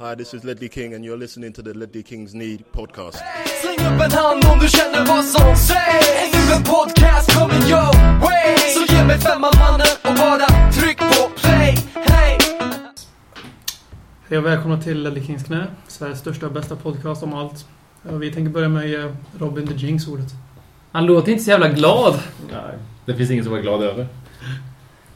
Hi, this is Ledley King, and you're listening to the Ledley Kings Need podcast. Släng upp en hand om du känner vad som sägs Nu en podcast coming your way Så ge mig femman mannen och bara tryck på play Hey! Hej och välkomna till Ledley Kings knä, Sveriges största och bästa podcast om allt. Vi tänker börja med att ge Robin the Jinx ordet. Han låter inte så jävla glad. Nej, det finns ingen som är glad över.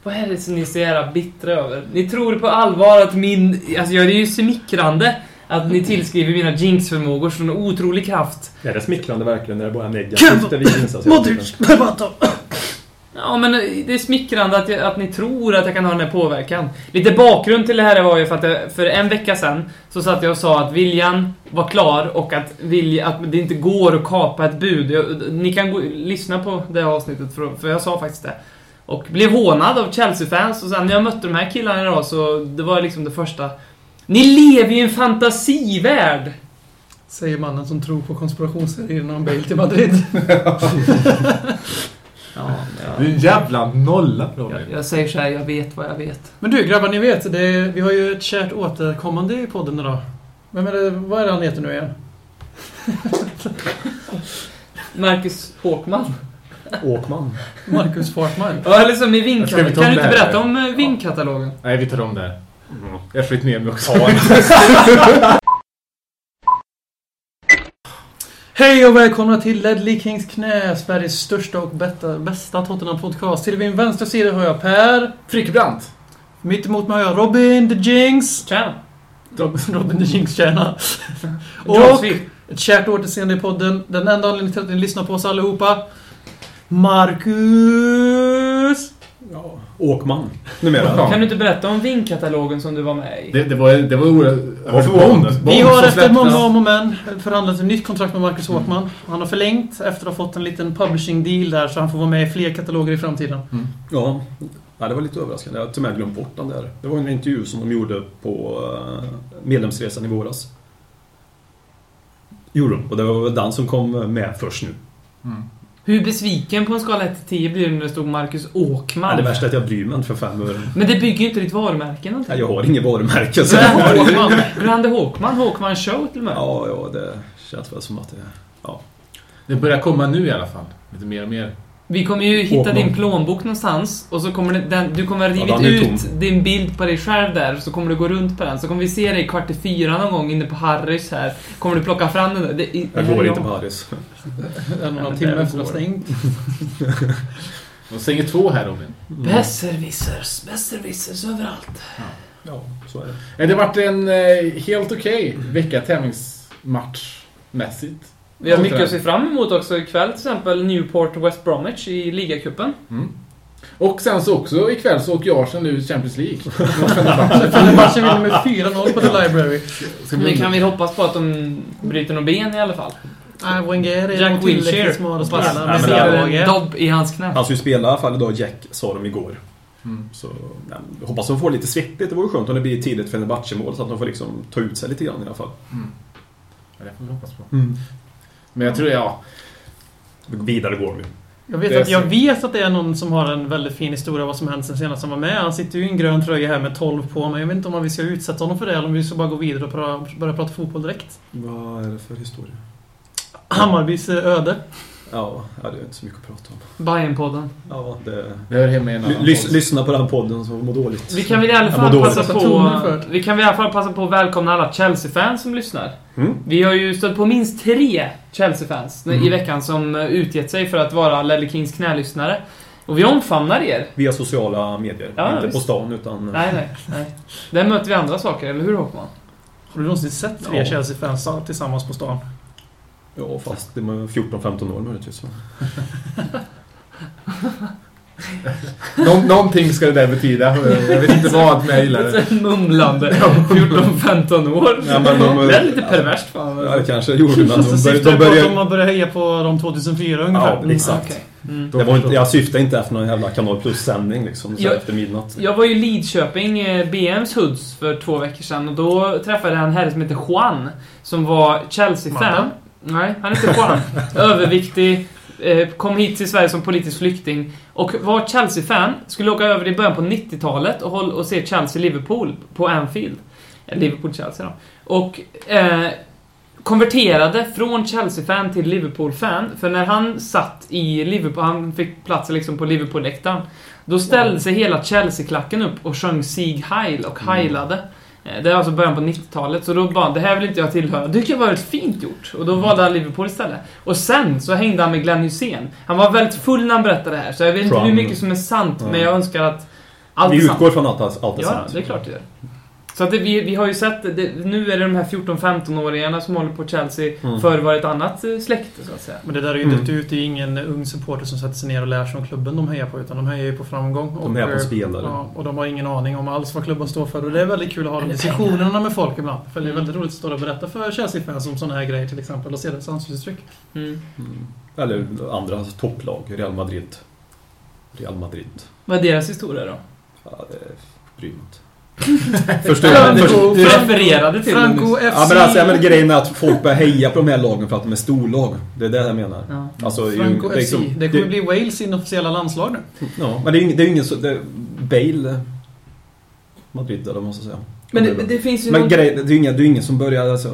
Vad är det som ni är så jävla bittra över? Ni tror på allvar att min... Alltså, jag är ju smickrande att ni tillskriver mina jinx-förmågor sån otrolig kraft. Är det smickrande verkligen när det bara är negativt det vi insats hela tiden? Modric! Ja, men det är smickrande att, jag, att ni tror att jag kan ha den här påverkan. Lite bakgrund till det här var ju för att jag, för en vecka sedan så satt jag och sa att viljan var klar och att, vilja, att det inte går att kapa ett bud. Jag, ni kan gå, lyssna på det avsnittet för, för jag sa faktiskt det. Och blev hånad av Chelsea-fans och sen när jag mötte de här killarna idag så det var liksom det första. Ni lever ju i en fantasivärld! Säger mannen som tror på konspirationsteorierna om Bale till Madrid. Ja, Du är en jävla nolla Robin. jag, jag säger så här, jag vet vad jag vet. Men du grabbar, ni vet, det är, vi har ju ett kärt återkommande i podden idag. Vem är det, vad är det han heter nu igen? Marcus Håkman. Åkman. Marcus Fartman. Ja, eller som i vinkatalogen. ta Kan du inte berätta om eh, vinkatalogen? Nej, vi tar om det. Jag skit ner mig också. Hej och välkomna till Ledley Kings knä, Sveriges största och bästa, bästa Tottenham-podcast. Till min vänstra sida har jag Per. Frickbrant. Mitt emot mig har jag Robin the Jinx. Tjena. Robin the Jinx, tjärna. Och ett kärt återseende i podden. Den enda anledningen till att ni lyssnar på oss allihopa. Marcus! Ja. Åkman. Numera. Kan du inte berätta om vinkatalogen som du var med i? Det, det var... Det var oerhört... var förvånande. Vi har efter många om och men förhandlat ett nytt kontrakt med Marcus Håkman. Han har förlängt efter att ha fått en liten publishing deal där så han får vara med i fler kataloger i framtiden. Ja, ja, det var lite överraskande. Jag har till och med glömt bort den där. Det var en intervju som de gjorde på eh, medlemsresan i våras. Gjorde de. Och det var väl den som kom med först nu. Hur besviken på en skala 1 till 10 blir du när det stod Marcus Åkman? Ja, det värsta är att jag bryr mig inte för fem öre. Men det bygger ju inte ditt varumärke någonting. Ja, jag har inget varumärke. Så Håkman, Grande Håkman, Håkman Show till och med. Ja, ja, det känns väl som att det... Ja. Det börjar komma nu i alla fall. Lite mer och mer. Vi kommer ju hitta din plånbok någonstans och så kommer det, den, du kommer ha rivit är ut din bild på dig själv där så kommer du gå runt på den. Så kommer vi se dig kvart i fyra någon gång inne på Harrys här. Kommer du plocka fram den där? Det, det Jag går inte på Harrys. En en halv men timme efter att ha går. stängt. De stänger två här Robin. Besserwissers, besserwissers överallt. Ja, så är det. Det har varit en eh, helt okej vecka tävlingsmatchmässigt. Vi har mycket att se fram emot också ikväll till exempel Newport West Bromwich i ligacupen. Mm. Och sen så också ikväll så åker jag Arsenal ut Champions League. Fenerbahce vinner med 4-0 på The Library. Men kan vi hoppas på att de bryter några ben i alla fall? Nej, Wenger är Jack tillräckligt Wilshere. smart att spela Nej, med C-laget. Dobb i hans knä. Han ska ju spela i alla fall idag, Jack, sa de igår. Mm. Så ja, jag hoppas de får lite svettigt. Det vore skönt om det blir tidigt Fenerbahce-mål så att de får liksom ta ut sig lite grann i alla fall. Ja, det får vi hoppas på. Men jag tror, ja. Vidare går vi. Jag vet, att, jag vet att det är någon som har en väldigt fin historia vad som hänt sen senast han var med. Han sitter ju i en grön tröja här med 12 på, men jag vet inte om vi ska utsätta honom för det eller om vi ska bara gå vidare och pra, börja prata fotboll direkt. Vad är det för historia? Hammarbys eh, öde. Ja, ja, det är inte så mycket att prata om. Bajenpodden. Ja, det... Det hör hemma i en Ly- annan lys, podd. lyssna på den podden så mår dåligt. Vi kan väl i alla Jag fall dåligt. passa på... Vi kan väl i alla fall passa på att välkomna alla Chelsea-fans som lyssnar. Mm. Vi har ju stött på minst tre Chelsea-fans Mm. i veckan som utgett sig för att vara Ledley Kings knälyssnare. Och vi omfamnar er. Via sociala medier. Ja, inte visst. på stan utan... Nej, nej, nej. Där möter vi andra saker, eller hur Håkman? Har du någonsin sett tre Ja. Chelsea-fans tillsammans på stan? Ja, fast det är 14-15 år möjligtvis. Nå- någonting ska det där betyda. Jag vet inte vad, men jag gillar det. Mumlande. 14-15 år. Ja, men de- det är lite perverst fan. Ja, det kanske gjorde, Alltså, de, bör, syftar de på att börjar... de börjat heja på dem 2004 ungefär. Ja, exakt. Okej. Mm. Det var inte, jag syftar inte efter någon jävla Kanal Plus-sändning liksom, så Ja. efter midnatt. Jag var ju i Lidköping, eh, BMs Hoods, för två veckor sedan och då träffade jag en herre som heter Juan, som var Chelsea-fan. Nej, han heter Juan. Överviktig, eh, kom hit till Sverige som politisk flykting och var Chelsea-fan. Skulle åka över i början på 90-talet och, se Chelsea-Liverpool på Anfield. Eh, Liverpool-Chelsea då. Och eh, konverterade från Chelsea-fan till Liverpool-fan. För när han satt i Liverpool, han fick plats liksom på Liverpool-läktaren. Då ställde sig hela Chelsea-klacken upp och sjöng Sieg Heil och heilade. Eh, Det är alltså början på 90-talet, så då bara, det här vill inte jag tillhöra. Det tycker jag var väldigt fint gjort. Och då valde han Liverpool istället. Och sen så hängde han med Glenn Hysén. Han var väldigt full när han berättade det här, så jag vet inte hur mycket som är sant, Ja. men jag önskar att allt Vi är sant. utgår från att allt är Ja, sant. det är klart det gör. Så att det, vi, vi har ju sett, det, nu är det de här 14-15-åringarna som håller på Chelsea. Mm. Förr var det ett annat eh, släkte, så att säga. Men det där är ju Mm. dött ut. Det är ingen ung supporter som sätter sig ner och lär sig om klubben de hejar på. Utan de hejar ju på framgång. De hejar på eh, spelare. Ja, och de har ingen aning om alls vad klubben står för. Och det är väldigt kul att ha de diskussionerna med folk ibland. För det är väldigt roligt att stå och berätta för Chelsea-fans om sådana här grejer till exempel. Och se deras ansiktsuttryck. Mm. Mm. Eller andra topplag, Real Madrid. Real Madrid. Vad är deras historia då? Ja, det bryr mig inte. Förstår jag. Först, Franco, Du Franco, refererade till Franco FC. ja, men alltså, ja, men grejen är att folk börjar heja på de här lagen för att de är storlag. Det är det jag menar. Ja. Alltså, ju- Franco det är FC. liksom- Det kommer det- bli Wales inofficiella landslag nu. Ja, men det är ju ingen, det är ju ingen så... Det, Bale... eh, Madrid, eller vad man ska säga. Men det, det finns ju Men någon... grej, det är ju ingen, det är ingen som börjar... Alltså,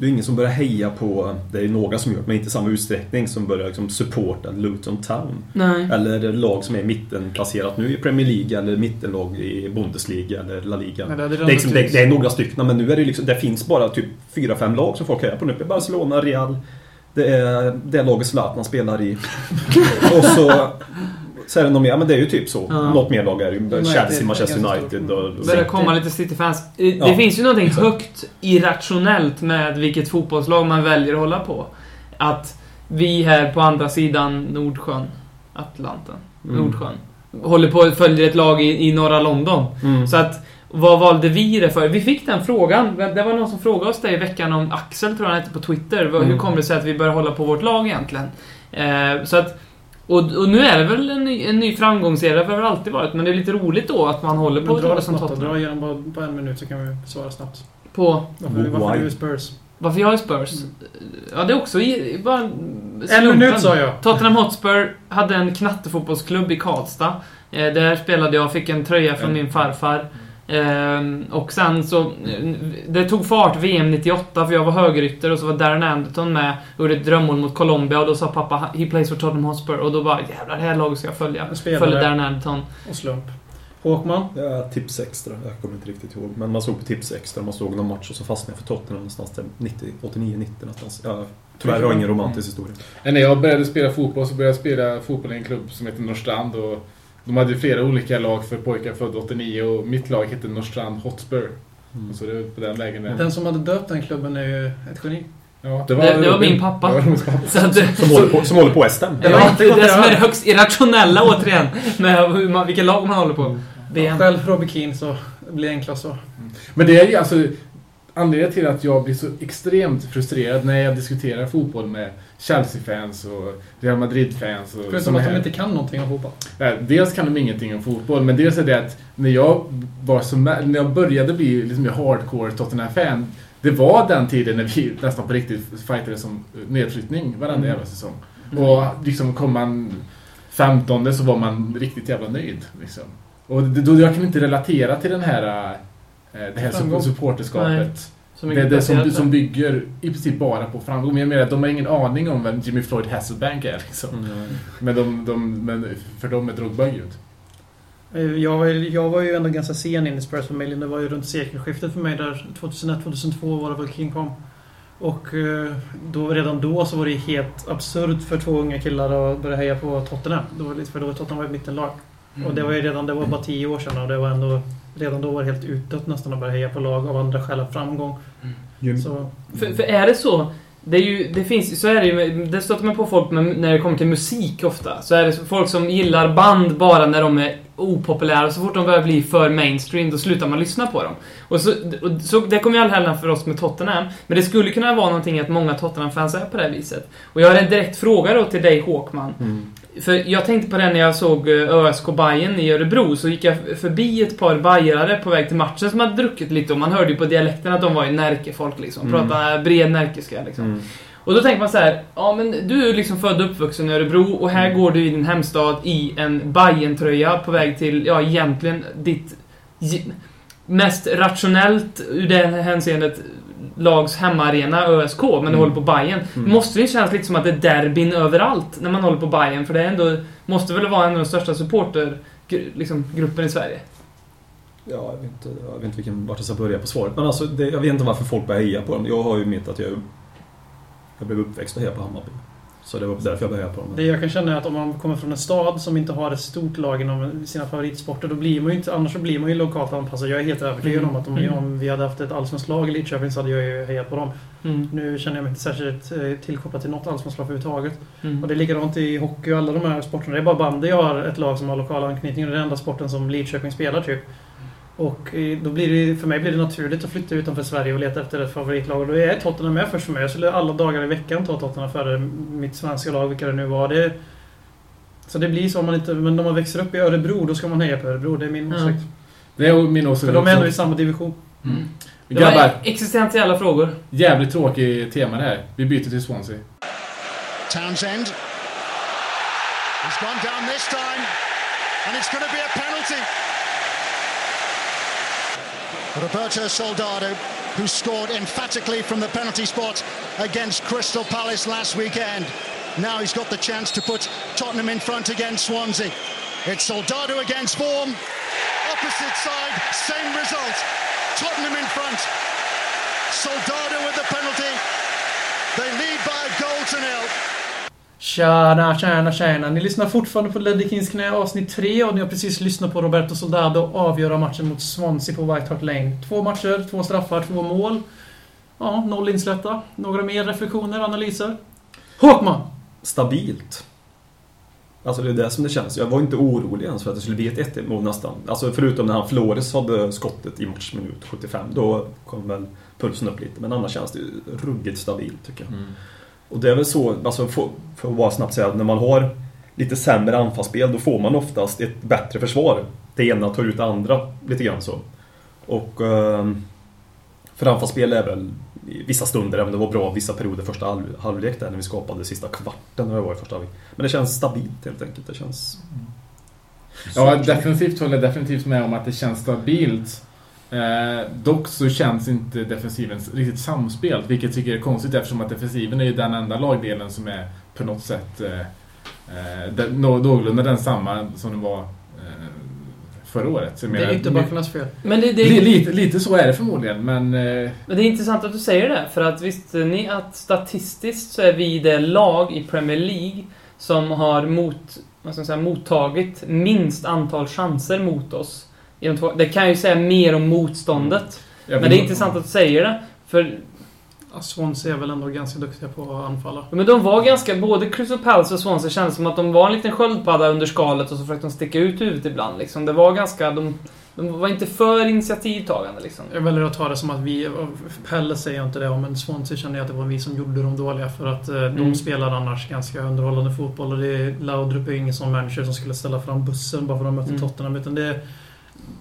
det är ingen som börjar heja på... Det är några som det, men inte i samma utsträckning som börjar liksom supporta Luton Town. Nej. Eller lag som är mittenplacerat nu i Premier League eller mittenlag i Bundesliga eller La Liga. Nej, det Det liksom, det, det är några stycken, men nu är det liksom, det finns bara typ fyra, fem lag som folk hejar på nu. Barcelona, Real, det är det laget Zlatan spelar i. och så, så är det något mer, men det är ju typ så. Ja. Något mer lag är ju. Chelsea, Manchester United och... och börjar komma lite City-fans. Det Ja. finns ju någonting högt irrationellt med vilket fotbollslag man väljer att hålla på. Att vi här på andra sidan Nordsjön, Atlanten, Mm. Nordsjön, håller på att följa ett lag i, i norra London. Mm. Så att, vad valde vi det för? Vi fick den frågan. Det var någon som frågade oss det i veckan om Axel, tror jag han hette, på Twitter. Hur Mm. kommer det sig att vi börjar hålla på vårt lag egentligen? Eh, så att, och, och nu är det väl en ny, en ny framgångsserie, det har det väl alltid varit. Men det är lite roligt då att man håller på dra som. Tottenham. Dra igenom bara på en minut så kan vi svara snabbt. På Varför, varför du är Spurs? varför jag är Spurs? Ja, det är också i- bara En slumpen. minut sa jag. Tottenham Hotspur hade en knattefotbollsklubb i Karlstad. Eh, där spelade jag, fick en tröja från min farfar. Ehm, och sen så... Det tog fart VM 98 för jag var högerytter och så var Darren Anderton med och gjorde ett drömmål mot Colombia och då sa pappa He plays for Tottenham Hotspur och då bara jävlar det här laget ska jag följa. Spelare. Följde Darren Anderton. Och slump. Håkman? Ja, tips extra, jag kommer inte riktigt ihåg. Men man såg på tips extra, man såg någon match och så fastnade jag för Tottenham någonstans där 90, 89, 90 någonstans. Ja, tyvärr har jag ingen romantisk historia. Men När jag började spela fotboll så började jag spela fotboll i en klubb som heter Norrstrand. Och de hade ju flera olika lag för pojkar födda 89 och mitt lag hette Norrstrand Hotspur. Mm. Så det är på den vägen. det- Den som hade döpt den klubben är ju ett geni. Ja, Det, det var Robin. min pappa. Det var pappa. Så att, det- Som, håller på, som håller på SM. det, Ja, var det det som är det högst irrationella återigen. Med hur man, vilka lag man håller på. VM. Själv Robbie Keane så det blir enklast så. Men det är ju alltså anledningen till att jag blir så extremt frustrerad när jag diskuterar fotboll med Chelsea-fans och Real Madrid-fans. och Förutom att de inte kan någonting om fotboll. Nej, Dels kan de ingenting om fotboll, men dels är det att när jag, var som, när jag började bli liksom hardcore Tottenham-fan, det var den tiden när vi nästan på riktigt fightade som nedflyttning varenda jävla säsong. Och liksom kom man 15 så var man riktigt jävla nöjd. Liksom. Och då, jag kan inte relatera till den här, eh, det här supporterskapet. Som Det är det som, som bygger i princip bara på framgång. Men jag menar, de har ingen aning om vem Jimmy Floyd Hasselbank är. Liksom. Mm. Men, de, de, men för dem är Drogba gud. Eh, Jag var, ju- jag var ju ändå ganska sen in i Spurs-familjen. Det var ju runt sekelskiftet för mig där. 2001-2002 var det väl King kom. Och eh, då, redan då så var det helt absurt för två unga killar att börja heja på Tottenham. Var lite, för då var Tottenham var ett mittenlag. Och det var ju redan, det var bara tio år sedan och det var ändå... Redan då var det helt utdött nästan att börja heja på lag av andra skäl än framgång. Ju- Så, För, för är det så, det, är ju, det finns så är det ju, det stöter man på folk med, när det kommer till musik ofta. Så är det folk som gillar band bara när de är opopulära. Så fort de börjar bli för mainstream, då slutar man lyssna på dem. Och så, och så det kommer ju aldrig hända för oss med Tottenham. Men det skulle kunna vara någonting att många Tottenham-fans är på det här viset. Och jag har en direkt fråga då till dig Håkman. Mm. För jag tänkte på det när jag såg eh, ÖSK Bayern i Örebro, så gick jag förbi ett par bajare på väg till matchen som hade druckit lite och man hörde ju på dialekten att de var ju närkefolk liksom. Mm. Pratade bred närkeska liksom. Mm. Och då tänker man så här, ja men du är liksom född och uppvuxen i Örebro och här går du i din hemstad i en Bajen-tröja på väg till, ja egentligen ditt... mest rationellt ur det hänseendet lags hemmaarena ÖSK, men Mm. håller på Bayern. Mm. Måste det ju kännas lite som att det är derbyn överallt när man håller på Bayern för det är ändå, måste väl vara en av de största supporter liksom, i Sverige. Ja, jag vet inte, jag vet inte vilken, vart jag ska börja på svaret. Men alltså, det, jag vet inte varför folk börjar heja på dem. Jag har ju mitt att jag, jag blev uppväxt och heja på Hammarby. Så det var därför jag började på dem. Det jag kan känna är att om man kommer från en stad som inte har ett stort lag inom sina favoritsporter, då blir man ju inte... Annars så blir man ju lokalt anpassad. Jag är helt övertygad Mm. om att om, Mm. om vi hade haft ett allsvenskt lag i Lidköping så hade jag ju hejat på dem. Mm. Nu känner jag mig inte särskilt eh, tillkopplad till något allsvenskt lag överhuvudtaget. Mm. Och det är likadant i hockey och alla de här sporterna. Det är bara bandy jag har ett lag som har lokal anknytning och det är den enda sporten som Lidköping spelar typ. Och eh, då blir det, för mig blir det naturligt att flytta utanför Sverige och leta efter ett favoritlag. Och då är Tottenham med först för mig. Jag skulle alla dagar i veckan ta Tottenham före mitt svenska lag, vilka det nu var. Det, så det blir så om man inte... Men om man växer upp i Örebro, då ska man heja på Örebro. Det är min Ja. åsikt. Det är min åsikt För de är ändå i samma division. Mm. Det var Grabbar, existentiella frågor. jävligt tråkig tema det här. Vi byter till Swansea. Townsend. He's gone down this time, and it's going to be a penalty. Roberto Soldado, who scored emphatically from the penalty spot against Crystal Palace last weekend. Now he's got the chance to put Tottenham in front against Swansea. It's Soldado against form. Opposite side, same result. Tottenham in front. Soldado with the penalty. They lead by a goal to nil. Tjena, tjena, tjena. Ni lyssnar fortfarande på Ledley Kings knä avsnitt 3 och ni har precis lyssnat på Roberto Soldado avgöra matchen mot Swansea på White Hart Lane. Två matcher, två straffar, två mål. Ja, noll insläppta. Några mer reflektioner, analyser? Håkman! Stabilt. Alltså det är det som det känns. Jag var inte orolig ens för att det skulle bli ett 1 mål nästan. Alltså förutom när han Flores hade skottet i matchminut 75. Då kom väl pulsen upp lite. Men annars känns det ju ruggigt stabilt tycker jag. Och det är väl så, alltså för, för att bara snabbt säga, att när man har lite sämre anfallsspel då får man oftast ett bättre försvar. Det ena tar ut det andra, lite grann så. Och eh, för anfallsspel är väl vissa stunder, även det var bra vissa perioder första halv, halvlek där när vi skapade sista kvarten när det var i första halvlek. Men det känns stabilt helt enkelt. Det känns... Ja, definitivt håller jag definitivt med om att det känns stabilt. Eh, dock så känns inte defensiven riktigt samspelt, vilket jag tycker är konstigt eftersom att defensiven är ju den enda lagdelen som är på något sätt eh, eh, den- nå- någorlunda densamma som det var eh, förra året. Det är ytterbackarnas fel. Men det, det, li, lite, lite så är det förmodligen, men... Eh, Men det är intressant att du säger det, för att visste ni att statistiskt så är vi det lag i Premier League som har mot, vad ska man säga, mottagit minst antal chanser mot oss. I de två- Det kan ju säga mer om motståndet. jag Men det är intressant att du säger det, för Ja, Swansea är väl ändå ganska duktiga på att anfalla. men de var ganska, både Crystal Palace och Swansea kändes som att de var en liten sköldpadda under skalet och så försökte de sticka ut huvudet ibland liksom. Det var ganska, de, de var inte för initiativtagande liksom. Jag väljer att ta det som att vi... Pelle säger inte det, men Swansea känner jag att det var vi som gjorde dem dåliga. För att eh, de Mm. spelar annars ganska underhållande fotboll. Och det är, Laudrup är ingen sån manager som skulle ställa fram bussen bara för att de mötte Mm. Tottenham. Utan det är,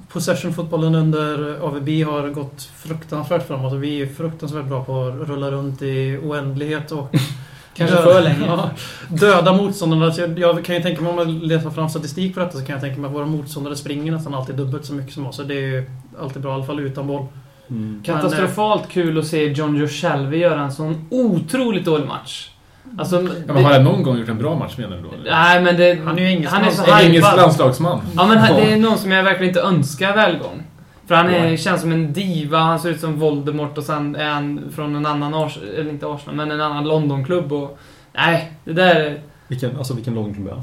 Possession-fotbollen under AVB har gått fruktansvärt framåt. Och vi är fruktansvärt bra på att rulla runt i oändlighet och... Kanske döda- för länge. Ja, döda motståndarna. Så jag, jag kan ju tänka mig, om jag letar fram statistik på detta, så kan jag tänka mig att våra motståndare springer nästan alltid dubbelt så mycket som oss. Så det är ju alltid bra, i alla fall utan boll. Mm. Katastrofalt kul att se John Joe Shelby göra en sån otroligt dålig match. Alltså, ja, men har han någon gång gjort en bra match menar du då? eller? Nej, men det... Han är ju engelsman. Han är så En engelsk landslagsman. Ja, men han, det är någon som jag verkligen inte önskar välgång. För han är, känns som en diva, han ser ut som Voldemort och sen är han från en annan Ars eller inte Arsenal, men en annan Londonklubb och... Nej, det där... är- Vilken, alltså vilken långklubb är han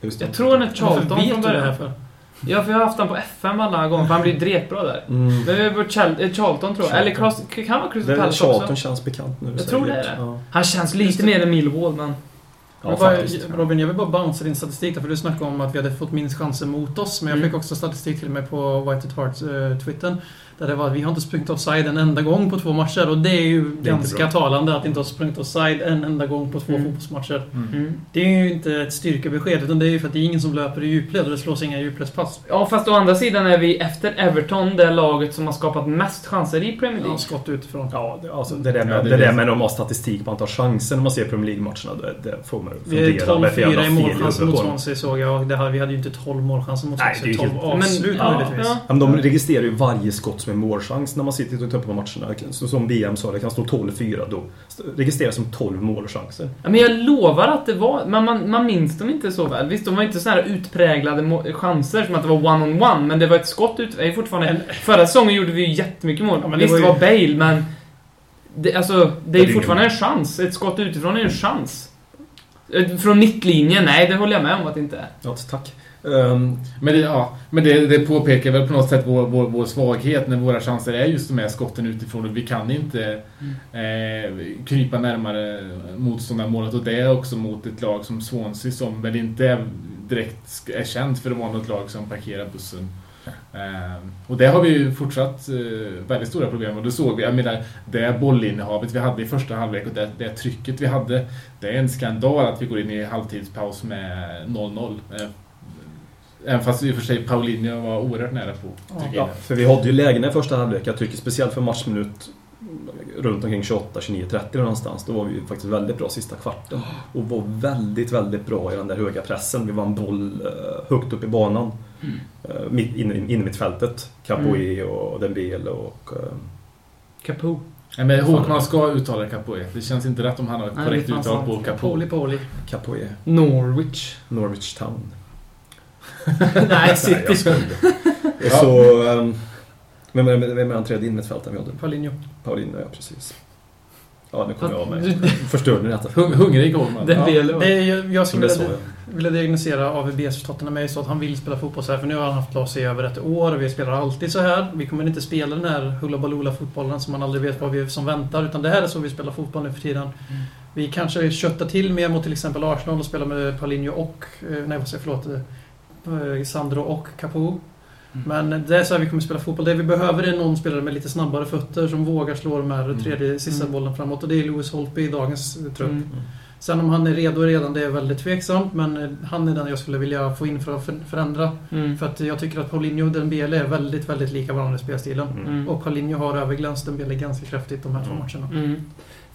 det. Jag tror han är Charlton Varför vet från du det här början. för? Ja, för jag har haft han på FM alla gånger, för han blir dretbra där. Mm. Men vi är på Chal- eh, Charlton tror jag. Eller Charlton. Cross, kan vara Det Crystal är Palace Charlton också. känns bekant nu. Jag tror det är det. Ja, Han känns lite mer än Millwall, men... ja Men bara. Robin, jag vill bara bouncea din statistik där, för du snackade om att vi hade fått minst chanser mot oss. Men jag Mm. fick också statistik till med på White at Hearts uh, twittern. Där det var att vi har inte sprungit offside en enda gång på två matcher. Och det är ju inte ganska bra. talande att inte ha sprungit offside en enda gång på två Mm. fotbollsmatcher. Mm. Det är ju inte ett styrkebesked, utan det är ju för att det är ingen som löper i djupled och det slås inga djupledspass. Ja, fast å andra sidan är vi efter Everton det laget som har skapat mest chanser i Premier Ja, League. skott utifrån. Ja, det, alltså, det där Ja, med, det det är där det. med att de har statistik på antal chanser när man ser Premier League-matcherna, det, det får Vi är fundera med för jävla 12-4 i målchanser mot på. Swansea såg jag. Det här, vi hade ju inte 12 målchanser mot Nej, Swansea. det är 12 helt- avslut ja, möjligtvis. ja. Ja, men de registrerar ju varje skott som en målchans när man sitter och tittar på matcherna. Så Som BM sa, det kan stå 12-4 då. Registreras som 12 målchanser. Ja, men jag lovar att det var... Man, man, man minns dem inte så väl. Visst, de var inte så här utpräglade chanser som att det var one-on-one, men det var ett skott ut... Det är fortfarande... En- Förra säsongen gjorde vi ju jättemycket mål. Ja, men det Visst, var det ju- var Bale, men... Det, alltså, det Det är ju fortfarande en chans. Ett skott utifrån är ju en chans. Eh, Från mittlinjen, nej, det håller jag med om att det inte är. Ja, tack. Ehm, Men, det, ja, men det, det påpekar väl på något sätt vår, vår, vår svaghet när våra chanser är just de här skotten utifrån och vi kan inte eh, krypa närmare motståndarmålet och det är också mot ett lag som Swansea som väl inte är direkt är känt för att vara något lag som parkerar bussen. Eh, och det har vi ju fortsatt eh, väldigt stora problem med och det såg vi, jag menar det bollinnehavet vi hade i första halvlek och det, det trycket vi hade det är en skandal att vi går in i halvtidspaus med 0-0. Eh, Även fast i och för sig Paulinho var oerhört nära på ja, för vi hade ju lägena i första halvlek. Jag tycker speciellt för matchminut runt omkring 28, 29, 30 någonstans. Då var vi faktiskt väldigt bra sista kvarten. Och var väldigt, väldigt bra i den där höga pressen. Vi vann boll eh, högt upp i banan. Uh, mitt, inne, inne i mittfältet. Capoe och Dembele och... eh, Capo. Nej, men Håkman ska uttala Capoe. Det känns inte rätt om han har ett korrekt uttal på. Capoe. Poli Poli. Capoe. Norwich. Norwich Town. nej, Nej, City. Och så... Um, vem är, vem är den tredje innermittfältaren vi hade? Paulinho. Paulinho, ja precis. Ja, nu kommer jag av mig. Förstörde ni detta? Hung, hungrig Håkman. Det Ja. Det jag skulle vilja, vilja diagnosera AVBs Tottenham är så att han vill spela fotboll så här. För nu har han haft Lasse i över ett år och vi spelar alltid så här. Vi kommer inte spela den här Hula Baloola fotbollen som man aldrig vet vad vi är som väntar. Utan det här är så vi spelar fotboll nu för tiden. Vi kanske köttar till mer mot till exempel Arsenal och spelar med Paulinho och... eh, Nej, vad säger jag? Förlåt. eh, Sandro och Capo. Men det är så här vi kommer spela fotboll. Det vi behöver är någon spelare med lite snabbare fötter som vågar slå de här tredje, sista Mm. bollen framåt. Och det är Lewis Holtby i dagens eh, trupp. Mm. Sen om han är redo redan, det är väldigt tveksamt. Men eh, han är den jag skulle vilja få in för att för- förändra. Mm. För att jag tycker att Paulinho och Dembele är väldigt, väldigt lika varandra i spelstilen. Mm. Mm. Och Paulinho har överglänst Dembele ganska kraftigt de här två Mm. matcherna. Mm.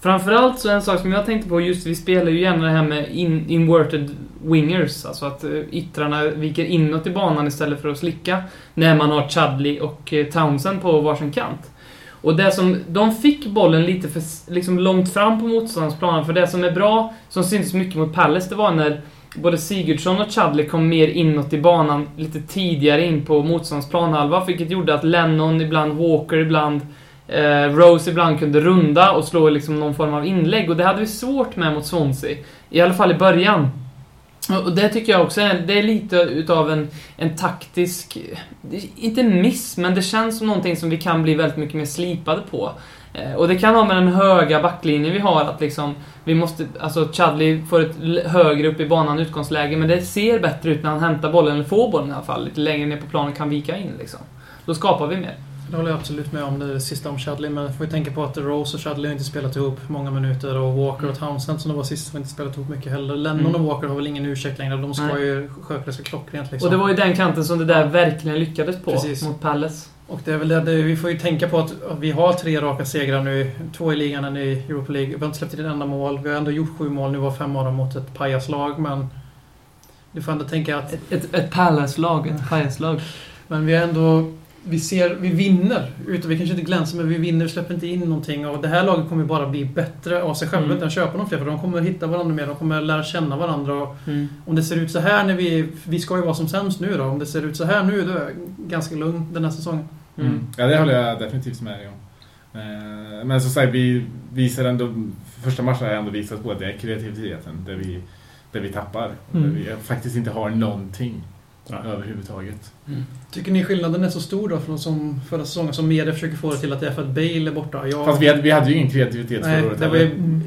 Framförallt så en sak som jag tänkte på, just vi spelar ju gärna det här med in, inverted wingers, alltså att eh, yttrarna viker inåt i banan istället för att slicka, när man har Chudley och eh, Townsend på varsin kant. Och det som, de fick bollen lite för liksom långt fram på motståndarplanen, för det som är bra, som syntes mycket mot Palace, det var när både Sigurdsson och Chudley kom mer inåt i banan lite tidigare in på motståndarsplanhalva, vilket gjorde att Lennon ibland, Walker ibland, Eh, Rose ibland kunde runda och slå liksom någon form av inlägg och det hade vi svårt med mot Swansea. I alla fall i början. Och det tycker jag också är, det är lite utav en, en taktisk, inte miss, men det känns som någonting som vi kan bli väldigt mycket mer slipade på. Eh, och det kan ha med den höga backlinjen vi har, att liksom, vi måste, alltså Chadley får ett högre upp i banan utgångsläge, men det ser bättre ut när han hämtar bollen, eller får bollen i alla fall, lite längre ner på planen kan vika in liksom. Då skapar vi mer. Det håller jag absolut med om, det sista om Chadley. Men får vi tänka på att Rose och Chadley har inte spelat ihop många minuter. Och Walker och Townsend som det var sist har inte spelat ihop mycket heller. Lennon Mm. och Walker har väl ingen ursäkt längre. De ska Nej. ju sköta sig klockrent liksom. Och det var ju den kanten som det där verkligen lyckades på Precis. mot Palace. Och det är väl det, vi får ju tänka på att vi har tre raka segrar nu. Två i ligan, en i Europa League. Vi har inte släppt in ett enda mål. Vi har ändå gjort sju mål. Nu var fem av dem mot ett pajaslag, men... Du får ändå tänka att... Ett, ett, ett Palace-lag, ett Pajas-lag. Men vi är ändå... Vi ser, vi vinner. Utan vi kanske inte glänser, men vi vinner. Vi släpper inte in någonting. Och det här laget kommer bara bli bättre av sig själva Mm. utan att köpa någon fler. För de kommer hitta varandra mer. De kommer lära känna varandra. Och Mm. om det ser ut så här när vi... Vi ska ju vara som sämst nu då. Om det ser ut så här nu, då är ganska lugn den här säsongen. Mm. Ja, det håller jag definitivt med dig om. Eh, Men som sagt, vi visar ändå... Första matchen har jag ändå visat på att det är kreativiteten där vi, där vi tappar. Och Mm. Där vi faktiskt inte har någonting Nej. överhuvudtaget. Tycker ni skillnaden är så stor då från som förra säsongen? Som media försöker få det till att det är för att Bale är borta. Jag, Fast vi hade, vi hade ju ingen kreativitet nej, förra året det var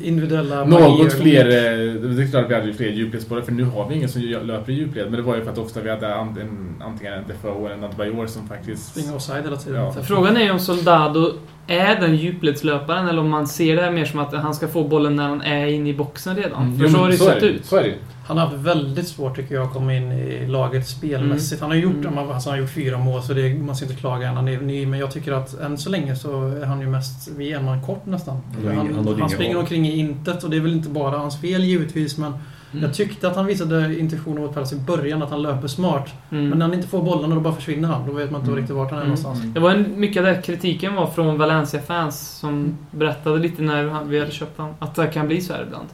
individuella Något fler, eh, det är klart att vi hade ju fler djupledsbollar för nu har vi ingen som löper i djupled. Men det var ju för att ofta vi hade an- en, antingen en Defoe eller en Adebayor som faktiskt... Springer offside hela tiden. Ja. Frågan är om Soldado är den djupledslöparen eller om man ser det här mer som att han ska få bollen när han är inne i boxen redan. Mm, För jo, så har det ju så sett ut. Så är det. Han har haft väldigt svårt tycker jag att komma in i laget spelmässigt. Han har gjort, Mm. alltså, han har gjort fyra mål så det, man ska inte klaga än. Han är ny men jag tycker att än så länge så är han ju mest vid en man kort nästan. Ingen- Han, han han, springer omkring i intet och det är väl inte bara hans fel givetvis men Jag tyckte att han visade intentioner mot Palace i början, att han löper smart. Mm. Men när han inte får bollen och då bara försvinner han. Då vet man inte Mm. riktigt vart han är Mm. någonstans. Det var en, mycket av den kritiken var från Valencia-fans som berättade lite när vi hade köpt honom att det kan bli så här ibland.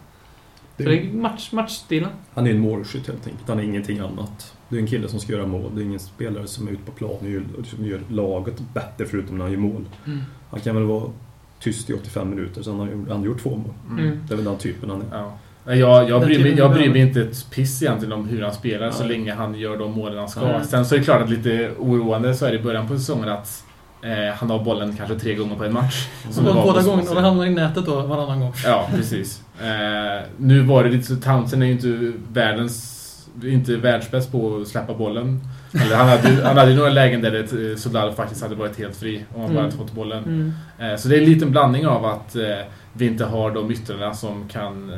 Så det är match, matchstilen. Han är en målskytt helt enkelt. Han är ingenting annat. Det är en kille som ska göra mål. Det är ingen spelare som är ute på plan och gör- och som gör laget bättre förutom när han gör mål. Mm. Han kan väl vara tyst i 85 minuter, sen har han, han har gjort två mål. Mm. Det är väl den typen han är. Ja. Nej, Jag, jag, bryr mig, jag bryr mig inte ett piss egentligen om hur han spelar så Nej. länge han gör de målen han ska. Mm. Sen så är det klart att lite oroande så är det i början på säsongen att eh, han har bollen kanske tre gånger på en match. Som Och båda gångerna, och det hamnar i nätet då varannan gång. Ja, precis. Eh, nu var det lite så Townsend är ju inte världens inte världsbäst på att släppa bollen. Eller han hade, han hade några lägen där det, eh, faktiskt hade varit helt fri om han bara Mm. hade fått bollen. Mm. Eh, Så det är en liten blandning av att eh, vi inte har de yttrarna som kan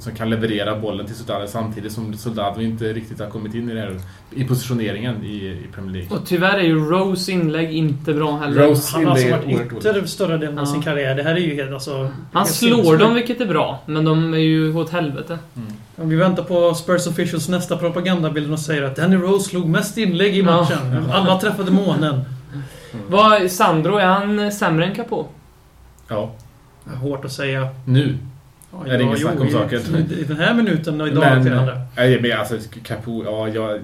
som kan leverera bollen till Soldado samtidigt som Soldado inte riktigt har kommit in i det här i positioneringen i, i Premier League. Och tyvärr är ju Rose inlägg inte bra heller. Rose Han har alltså varit ytter större delen av Ja. sin karriär. Det här är ju helt alltså... Han slår dem, vilket är bra. Men de är ju åt helvete. Mm. Om vi väntar på Spurs officials nästa propagandabild och säger att Danny Rose slog mest inlägg i Ja. matchen. Alla träffade månen. Vad, Sandro, är han sämre än Capo? Ja, Hårt att säga. nu. Ja, Är det ingen jo, snack om i- saken? I den här minuten och idag Men- till andra. Nej, men alltså Capo, ja, jag...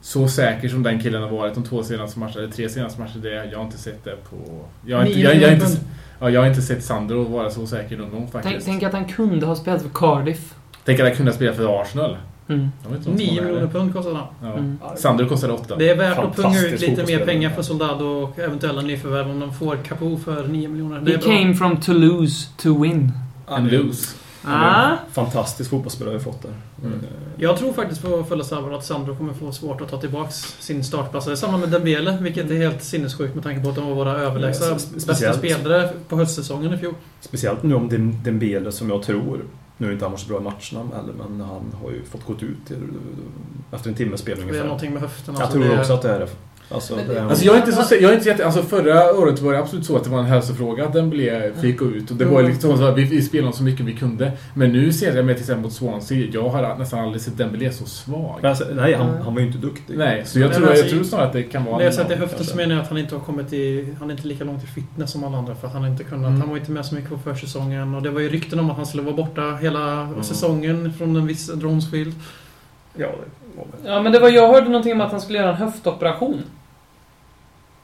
Så säker som den killen har varit de två senaste matcherna, eller tre senaste matcherna, det, jag har inte sett det på... Jag har inte, jag, jag har inte, ja, jag har inte sett Sandro vara så säker någon gång faktiskt. Tänk, tänk att han kunde ha spelat för Cardiff. Tänk att jag kunde spela för Arsenal. Mm. Jag vet inte om det 9 var miljoner pund kostade han. Ja. Mm. Sandro kostade åtta. Det är värt att punga ut lite mer pengar för Soldado och eventuella nyförvärv om de får Capo för 9 miljoner. Det He är came from Toulouse to win. En lose. Ah. Fantastisk fotbollsspelare vi fått där. Mm. Eh, Jag tror faktiskt på fulla allvar att Sandro kommer få svårt att ta tillbaks sin startplats. Det är samma med Dembele, vilket är helt sinnessjukt med tanke på att de var våra överlägsna Ja, bästa spelare på höstsäsongen i fjol. Speciellt nu om Dem- Dembele som jag tror, nu är inte han varit så bra i matcherna heller, men han har ju fått gått ut efter en timmes spel Det är ungefär. någonting med höften. Jag alltså, tror det är- också att det är det. Alltså, Men det är, Alltså jag är inte så jag är inte jätte, alltså förra året var det absolut så att det var en hälsofråga att den blev, fick gå ut. Och det var liksom så att vi, vi spelade så mycket vi kunde. Men nu ser jag med till exempel mot Swansea, jag har nästan aldrig sett Dembélé så svag. Men alltså, nej, han, han var ju inte duktig. Nej, så jag Men tror, alltså, jag tror snarare att det kan vara... När jag sett i en- höften så menar jag att han inte har kommit i... Han är inte lika långt i fitness som alla andra för att han inte kunnat... Mm. Han var inte med så mycket på försäsongen och det var ju rykten om att han skulle vara borta hela säsongen från en viss Dronesfield. Ja, det. Ja, men det var, jag hörde någonting om att han skulle göra en höftoperation.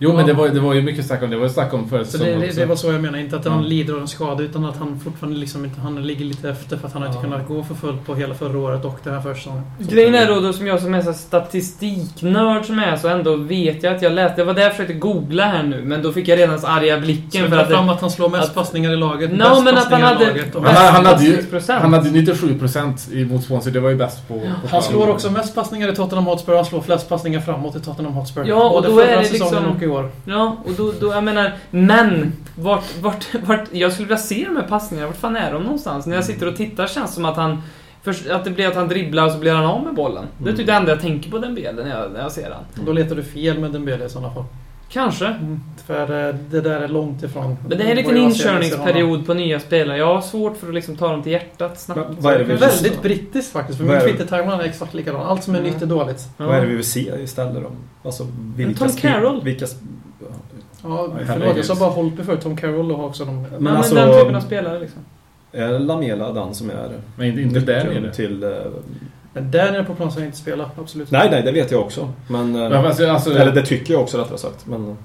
Jo, men det var, det var ju mycket snack om det. var ju snack om förra Så säsongen det, det, det var så jag menar. Inte att han lider av en skada utan att han fortfarande liksom inte... Han ligger lite efter för att han har inte Ja. kunnat gå för fullt på hela förra året och den här försäsongen. Grejen är då, då som jag som är så statistiknörd som är så ändå vet jag att jag läste... Det var där jag försökte googla här nu, men då fick jag redan så arga blicken vi för att... fram att han slår mest att- passningar i laget? No, bäst men att han passningar i hade- laget och Han, hade ju, 60%. han hade 97% emot Swansea, det var ju bäst på... på Han plan. slår också mest passningar i Tottenham Hotspur han slår flest passningar framåt i Tottenham Hotspur. Ja, och Både då förra är det säsongen liksom- och år. ja, och då, då... Jag menar... Men! Vart, vart, vart... Jag skulle vilja se de här passningarna. Vart fan är de någonstans? När jag sitter och tittar känns det som att han... Först, att det blir att han dribblar och så blir han av med bollen. Det är typ det enda jag tänker på den bilden när jag, när jag ser den. Då letar du fel med Dembele i sådana fall. Kanske. För eh, det där är långt ifrån. Men det är en honom. inkörningsperiod på nya spelare. Jag har svårt för att liksom ta dem till hjärtat snabbt. Men vad är det vi väldigt brittiskt faktiskt. För min? Twitter-timeline är exakt likadan. Allt som är Mm. nytt är dåligt. Vad är det vi vill se istället då? Alltså, vilka Tom Carroll. Vilka... Ja, förlåt, jag sa bara Holtby förut. Tom Carroll har också de... Men, alltså, men den typen av spelare liksom. Är Lamela den som är Men inte, inte där nere. till... eh, Men där nere på plan ska jag inte spela. Absolut. Nej, nej, det vet jag också. Men... eh, Men alltså, alltså, Eller det tycker jag också rättare sagt. Men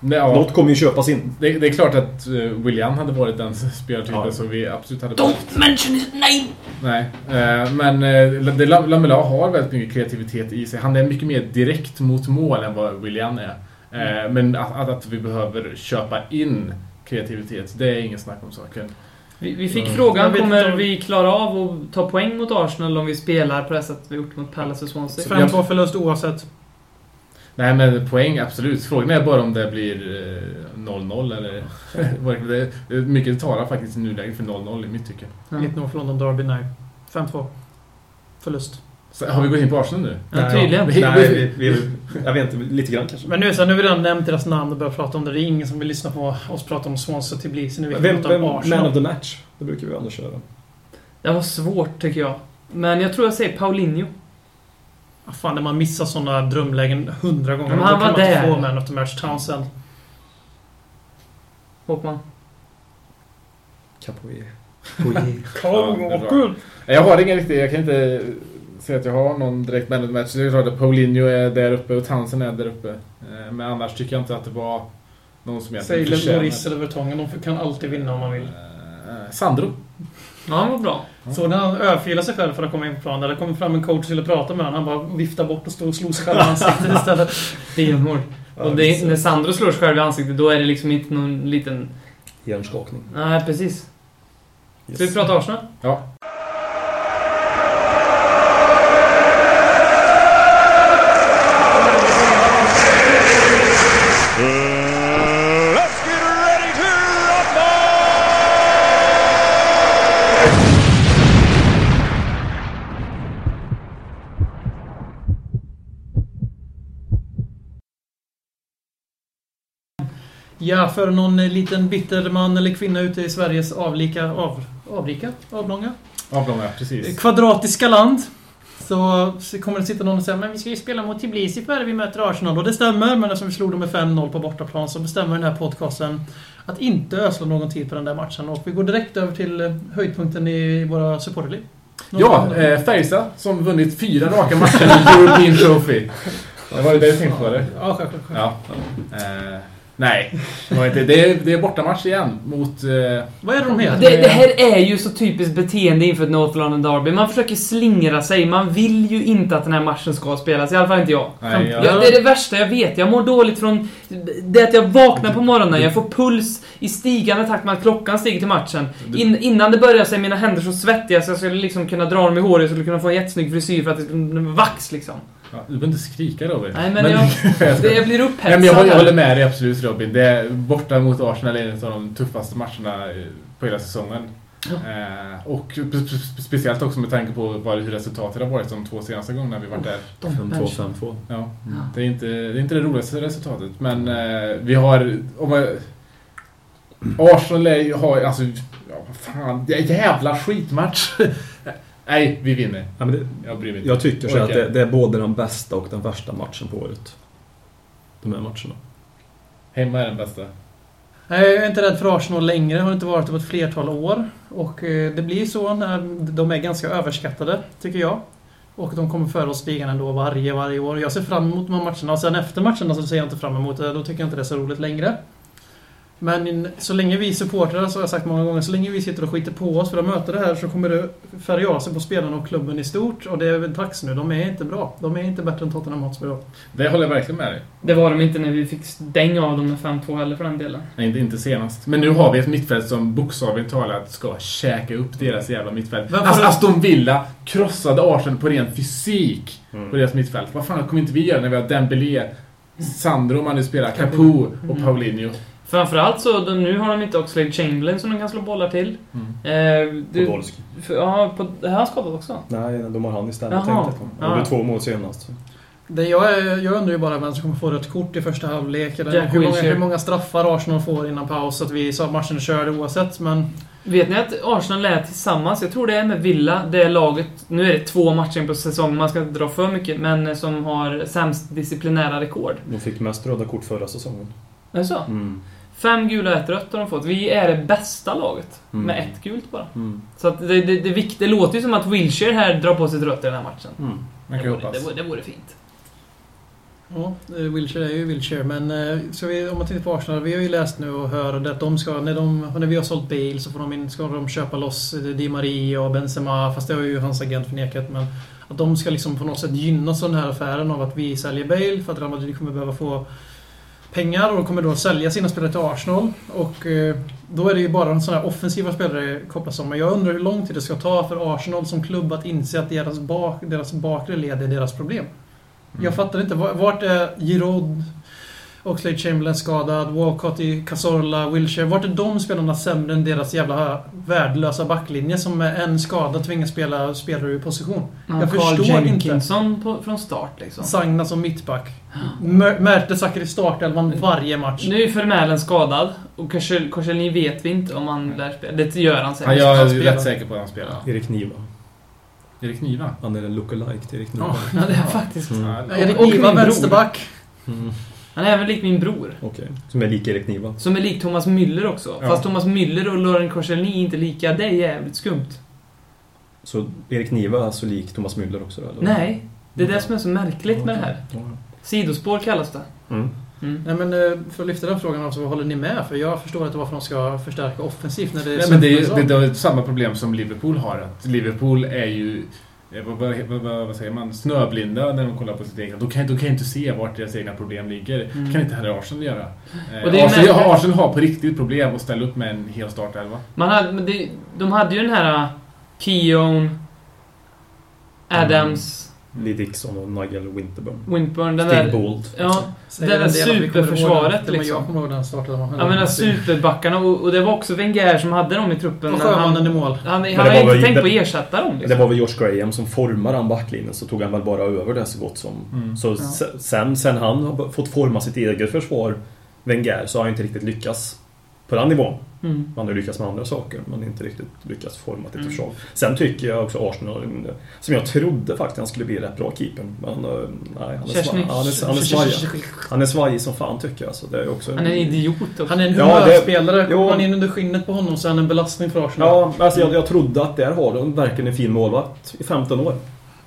nej, ja, något kommer ju köpas in. det, det är klart att uh, William hade varit den spelartypen Ja. som vi absolut hade Don't mention his name! Nej, eh, men eh, Lamela har väldigt mycket kreativitet i sig. Han är mycket mer direkt mot mål än vad William är. Eh, Men att, att, att vi behöver köpa in kreativitet, det är ingen snack om saken. Vi, vi fick Mm. frågan, kommer om- vi klara av att ta poäng mot Arsenal om vi spelar på det sätt vi gjort mot Palace och Swansea? 5-2 förlust oavsett. Nej men poäng, absolut. Frågan är bara om det blir eh, 0-0 eller... vad det- det- mycket talar faktiskt i nuläget för 0-0 i mitt tycke. Ja. Mitt North London Derby, nej. 5-2. Förlust. Så, har vi gått in på Arsenal nu? Ja, tydligen. Nej, vi, vi, jag vet inte, lite grann kanske. Men nu, så här, nu har vi redan nämnt deras namn och börjat prata om det. Det är ingen som vill lyssna på oss prata om Swansea till Blees. Nu vi Vem, prata vem om man of the match? Det brukar vi annars köra. Det var svårt tycker jag. Men jag tror jag säger Paulinho. Ah, Fan, när man missar såna drömlägen hundra gånger. Men han då kan var man inte där. få man of the match. Townsend. Håkman. Capoe. Bra. Jag har ingen riktig, jag kan inte säga att jag har någon direkt man of the match. Det är klart att Paulinho är där uppe och Townsend är där uppe. Eh, Men annars tycker jag inte att det var någon som Säg egentligen förtjänar- Lloris eller Vertongen. De kan alltid vinna om man vill. Eh, Sandro. Ja, han var bra. Så när han örfilar sig själv för att komma in på planen. Där det kommer fram en coach och skulle prata med honom. Han bara viftar bort och står och slår sig själv i ansiktet istället. Stenhård. Och det, när Sandro slår sig själv i ansiktet, då är det liksom inte någon liten... Hjärnskakning. Nej, precis. Ska vi prata Arsenal? Ja. Ja, för någon eh, liten bitter man eller kvinna ute i Sveriges avlika... Av, avrika? Avlånga? Avlånga, precis. Kvadratiska land. Så, så kommer det sitta någon och säga men vi ska ju spela mot Tbilisi före vi möter Arsenal. Och det stämmer, men eftersom vi slog dem med 5-0 på bortaplan så bestämmer den här podcasten att inte ösla någon tid på den där matchen. Och vi går direkt över till eh, höjdpunkten i våra supporterliv. Ja, eh, Färjestad som vunnit fyra raka matcher i European Trophy. Det var ju det du tänkte på, eller? Ja, självklart. Ja. Eh, nej, det, var inte, det, är, det är bortamatch igen mot... Eh, Vad är det de heter? Det, det här är ju så typiskt beteende inför ett North London Derby. Man försöker slingra sig. Man vill ju inte att den här matchen ska spelas. I alla fall inte jag. nej, Ja, jag, det är det värsta jag vet. Jag mår dåligt från det att jag vaknar på morgonen, jag får puls i stigande takt med att klockan stiger till matchen. In, innan det börjar så är mina händer så svettiga så jag skulle liksom kunna dra dem i håret, jag skulle kunna få en jättesnygg frisyr för att det skulle vax liksom. Ja, du behöver inte skrika Robin. Nej, men jag- Det, jag blir Nej, upphetsad. men jag, håller- jag håller med dig absolut Robin. Det är, borta mot Arsenal är en av de tuffaste matcherna eh, på hela säsongen. Eh, och spe- spe- speciellt också med tanke på vad, hur resultatet har varit de två senaste gångerna vi varit där. 5-2, 5-2. Ja. Det, är inte, det är inte det roligaste resultatet, men eh, vi har... Om man, Arsenal är, ju- har alltså... Ja, fan. Det är en jävla skitmatch! Nej, vi vinner. Ja, men det, Jag bryr mig inte. jag tycker så att det, det är både den bästa och den värsta matchen på året. De här matcherna. Hemma är den bästa. Nej, Jag är inte rädd för Arsenal längre. Har inte varit det på ett flertal år. Och eh, det blir så när de är ganska överskattade, tycker jag. Och de kommer föra oss ligan ändå varje, varje år. Jag ser fram emot de här matcherna. Och sen efter matcherna så ser jag inte fram emot det. Då tycker jag inte det är så roligt längre. Men så länge vi supportrar, så har jag sagt många gånger, så länge vi sitter och skiter på oss för att möta det här så kommer det färga av sig på spelarna och klubben i stort. Och det är väl dags nu. De är inte bra. De är inte bättre än Tottenham Hotspur. Det håller jag verkligen med dig. Det var de inte när vi fick stänga av dem med 5-2 heller för den delen. Nej, inte, inte senast. Men nu har vi ett mittfält som bokstavligt talat ska käka upp deras jävla mittfält. Alltså Aston Villa krossade Arsenal på ren fysik Mm. på deras mittfält. Vad fan kommer inte vi göra när vi har Dembélé, Sandro om man nu spelar, Capu och Mm. Framförallt så, de, nu har de inte Oxlade Chamberlain som de kan slå bollar till. Mm. Eh, du, Podolski. för, ja, på, är han skadad också? Nej, de har han istället Jaha. tänkte jag. Ja. Han gjorde två mål senast. Det jag, jag undrar ju bara vem som kommer få rött kort i första halvlek. Eller Jack hur, många, hur många straffar Arsenal får innan paus. Så att vi sa att matchen är körd oavsett. Men Vet ni att Arsenal är tillsammans, jag tror det är med Villa, det är laget, nu är det två matcher på säsongen, man ska inte dra för mycket, men som har sämst disciplinära rekord. De fick mest röda kort förra säsongen. Är det så? Mm. Fem gula och ett rött har de fått. Vi är det bästa laget. Mm. Med ett gult bara. Mm. Så att det, det, det, vikt- det låter ju som att Wilshire här drar på sig ett rött i den här matchen. Mm. Man Det kan vore, det, vore, det vore fint. ja, eh, Wilshire är ju Wilshire. Men eh, så vi, om man tittar på Arsenal. Vi har ju läst nu och hör att de ska, när, de, när vi har sålt Bale så får de in, ska de köpa loss eh, Di Maria och Benzema. Fast det har ju hans agent förnekat. Men att de ska liksom på något sätt gynnas av den här affären av att vi säljer Bale. För att Real Madrid kommer behöva få pengar och de kommer då sälja sina spelare till Arsenal. Och eh, då är det ju bara sån här offensiva spelare kopplas om. Men jag undrar hur lång tid det ska ta för Arsenal som klubb att inse att deras, bak, deras bakre led är deras problem. Jag fattar inte. va- Vart är Giroud Oxlade Chamberlain skadad, Walcott i Cazorla, Wilshire. Vart är de spelarna sämre än deras jävla värdelösa backlinje som med en skada tvingas spela spelare ur position? Ja, Jag Carl förstår inte. Jenkinson På, från start liksom. Sagna som mittback. Mer- Mertesacker i startelvan varje match. Nu är Vermälen skadad och Korsel- Korselny vet vi inte om han lär spela. Det gör han Ja, säkert. jag är rätt säker på att han spelar. Erik Niva. Erik Niva? Han är en lookalike till Erik Niva. Ja. Ja, det är faktiskt. Mm. Ja, Erik Niva, vänsterback. Mm. Han är även lik min bror. Okej. Som är lik Erik Niva. Som är lik Thomas Müller också. Ja. Fast Thomas Müller och Laurent Korselny är inte lika. Det är jävligt skumt. Så Erik Niva är alltså lik Thomas Müller också då, eller? Nej. Det är det som är så märkligt med det här. Sidospår kallas det. Mm. Mm. Nej men eh, för att lyfta den frågan också, vad håller ni med? För jag förstår inte varför de ska förstärka offensivt när det är Nej, men det är, det är samma problem som Liverpool har. Att Liverpool är ju vad, vad, vad, vad, säger man? Snöblinda när de kollar på sitt eget. De kan, de kan inte se vart deras egna problem ligger. Mm. kan inte heller Arsenal göra. Eh, Och det Arsenal. Arsenal har på riktigt problem att ställa upp med en hel startelva. Man hade, men det, de hade ju den här uh, Keown, Adams, Lee Dixon och Nigel Winterburn. Wintburn. Den Steve där... Bold. Ja, det där superförsvaret. Det liksom. Jag kommer ihåg den startelvan. jag menar superbackarna. Och, och det var också Wenger som hade dem i truppen. Och sjömannen i mål. han, han, det har var inte tänkt det- på att ersätta dem. Det Liksom. var väl Josh Graham som formade den backlinjen så tog han väl bara över det så gott som. Mm. Så se- sen, sen han har fått forma sitt eget försvar, Wenger, så har han inte riktigt lyckats på den nivån. Mm. Man har lyckats med andra saker, men inte riktigt lyckats forma Mm. försvar. Sen tycker jag också Arsenal, som jag trodde faktiskt han skulle bli rätt bra keeper. Men eh, nej, han är, svaj, han är, han är svajig. Han är svajig som fan tycker jag. Så det är också Han är en idiot också. Han är en Ja, det- humörspelare. jo. Kommer man in under skinnet på honom så är han en belastning för Arsenal. Ja, alltså jag, jag trodde att där har de verkligen en fin målvakt i 15 år.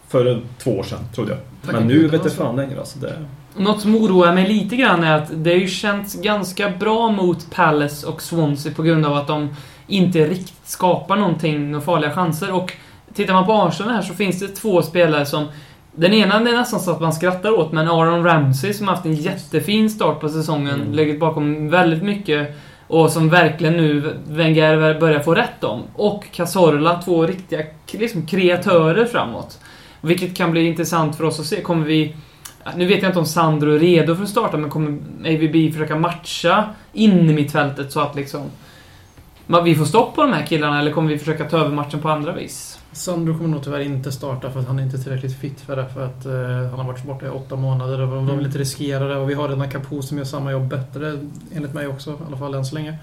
För två år sedan, trodde jag. Tack Men nu vet jag fan längre. Alltså det, Något som oroar mig lite grann är att det har ju känts ganska bra mot Palace och Swansea på grund av att de inte riktigt skapar någonting, några farliga chanser. Och tittar man på Arsenal här så finns det två spelare som Den ena det är nästan så att man skrattar åt, men Aaron Ramsey som har haft en jättefin start på säsongen, Mm. legat bakom väldigt mycket och som verkligen nu Wenger börjar få rätt om. Och Cazorla, två riktiga liksom, kreatörer framåt. Vilket kan bli intressant för oss att se. Kommer vi... Nu vet jag inte om Sandro är redo för att starta, men kommer AVB försöka matcha in i mittfältet så att liksom... Vi får stopp på de här killarna, eller kommer vi försöka ta över matchen på andra vis? Sandro kommer nog tyvärr inte starta för att han är inte tillräckligt fit för det. För att eh, han har varit borta i åtta månader och de Mm. vill inte riskera det. Och vi har redan Capo som gör samma jobb bättre, enligt mig också. I alla fall än så länge.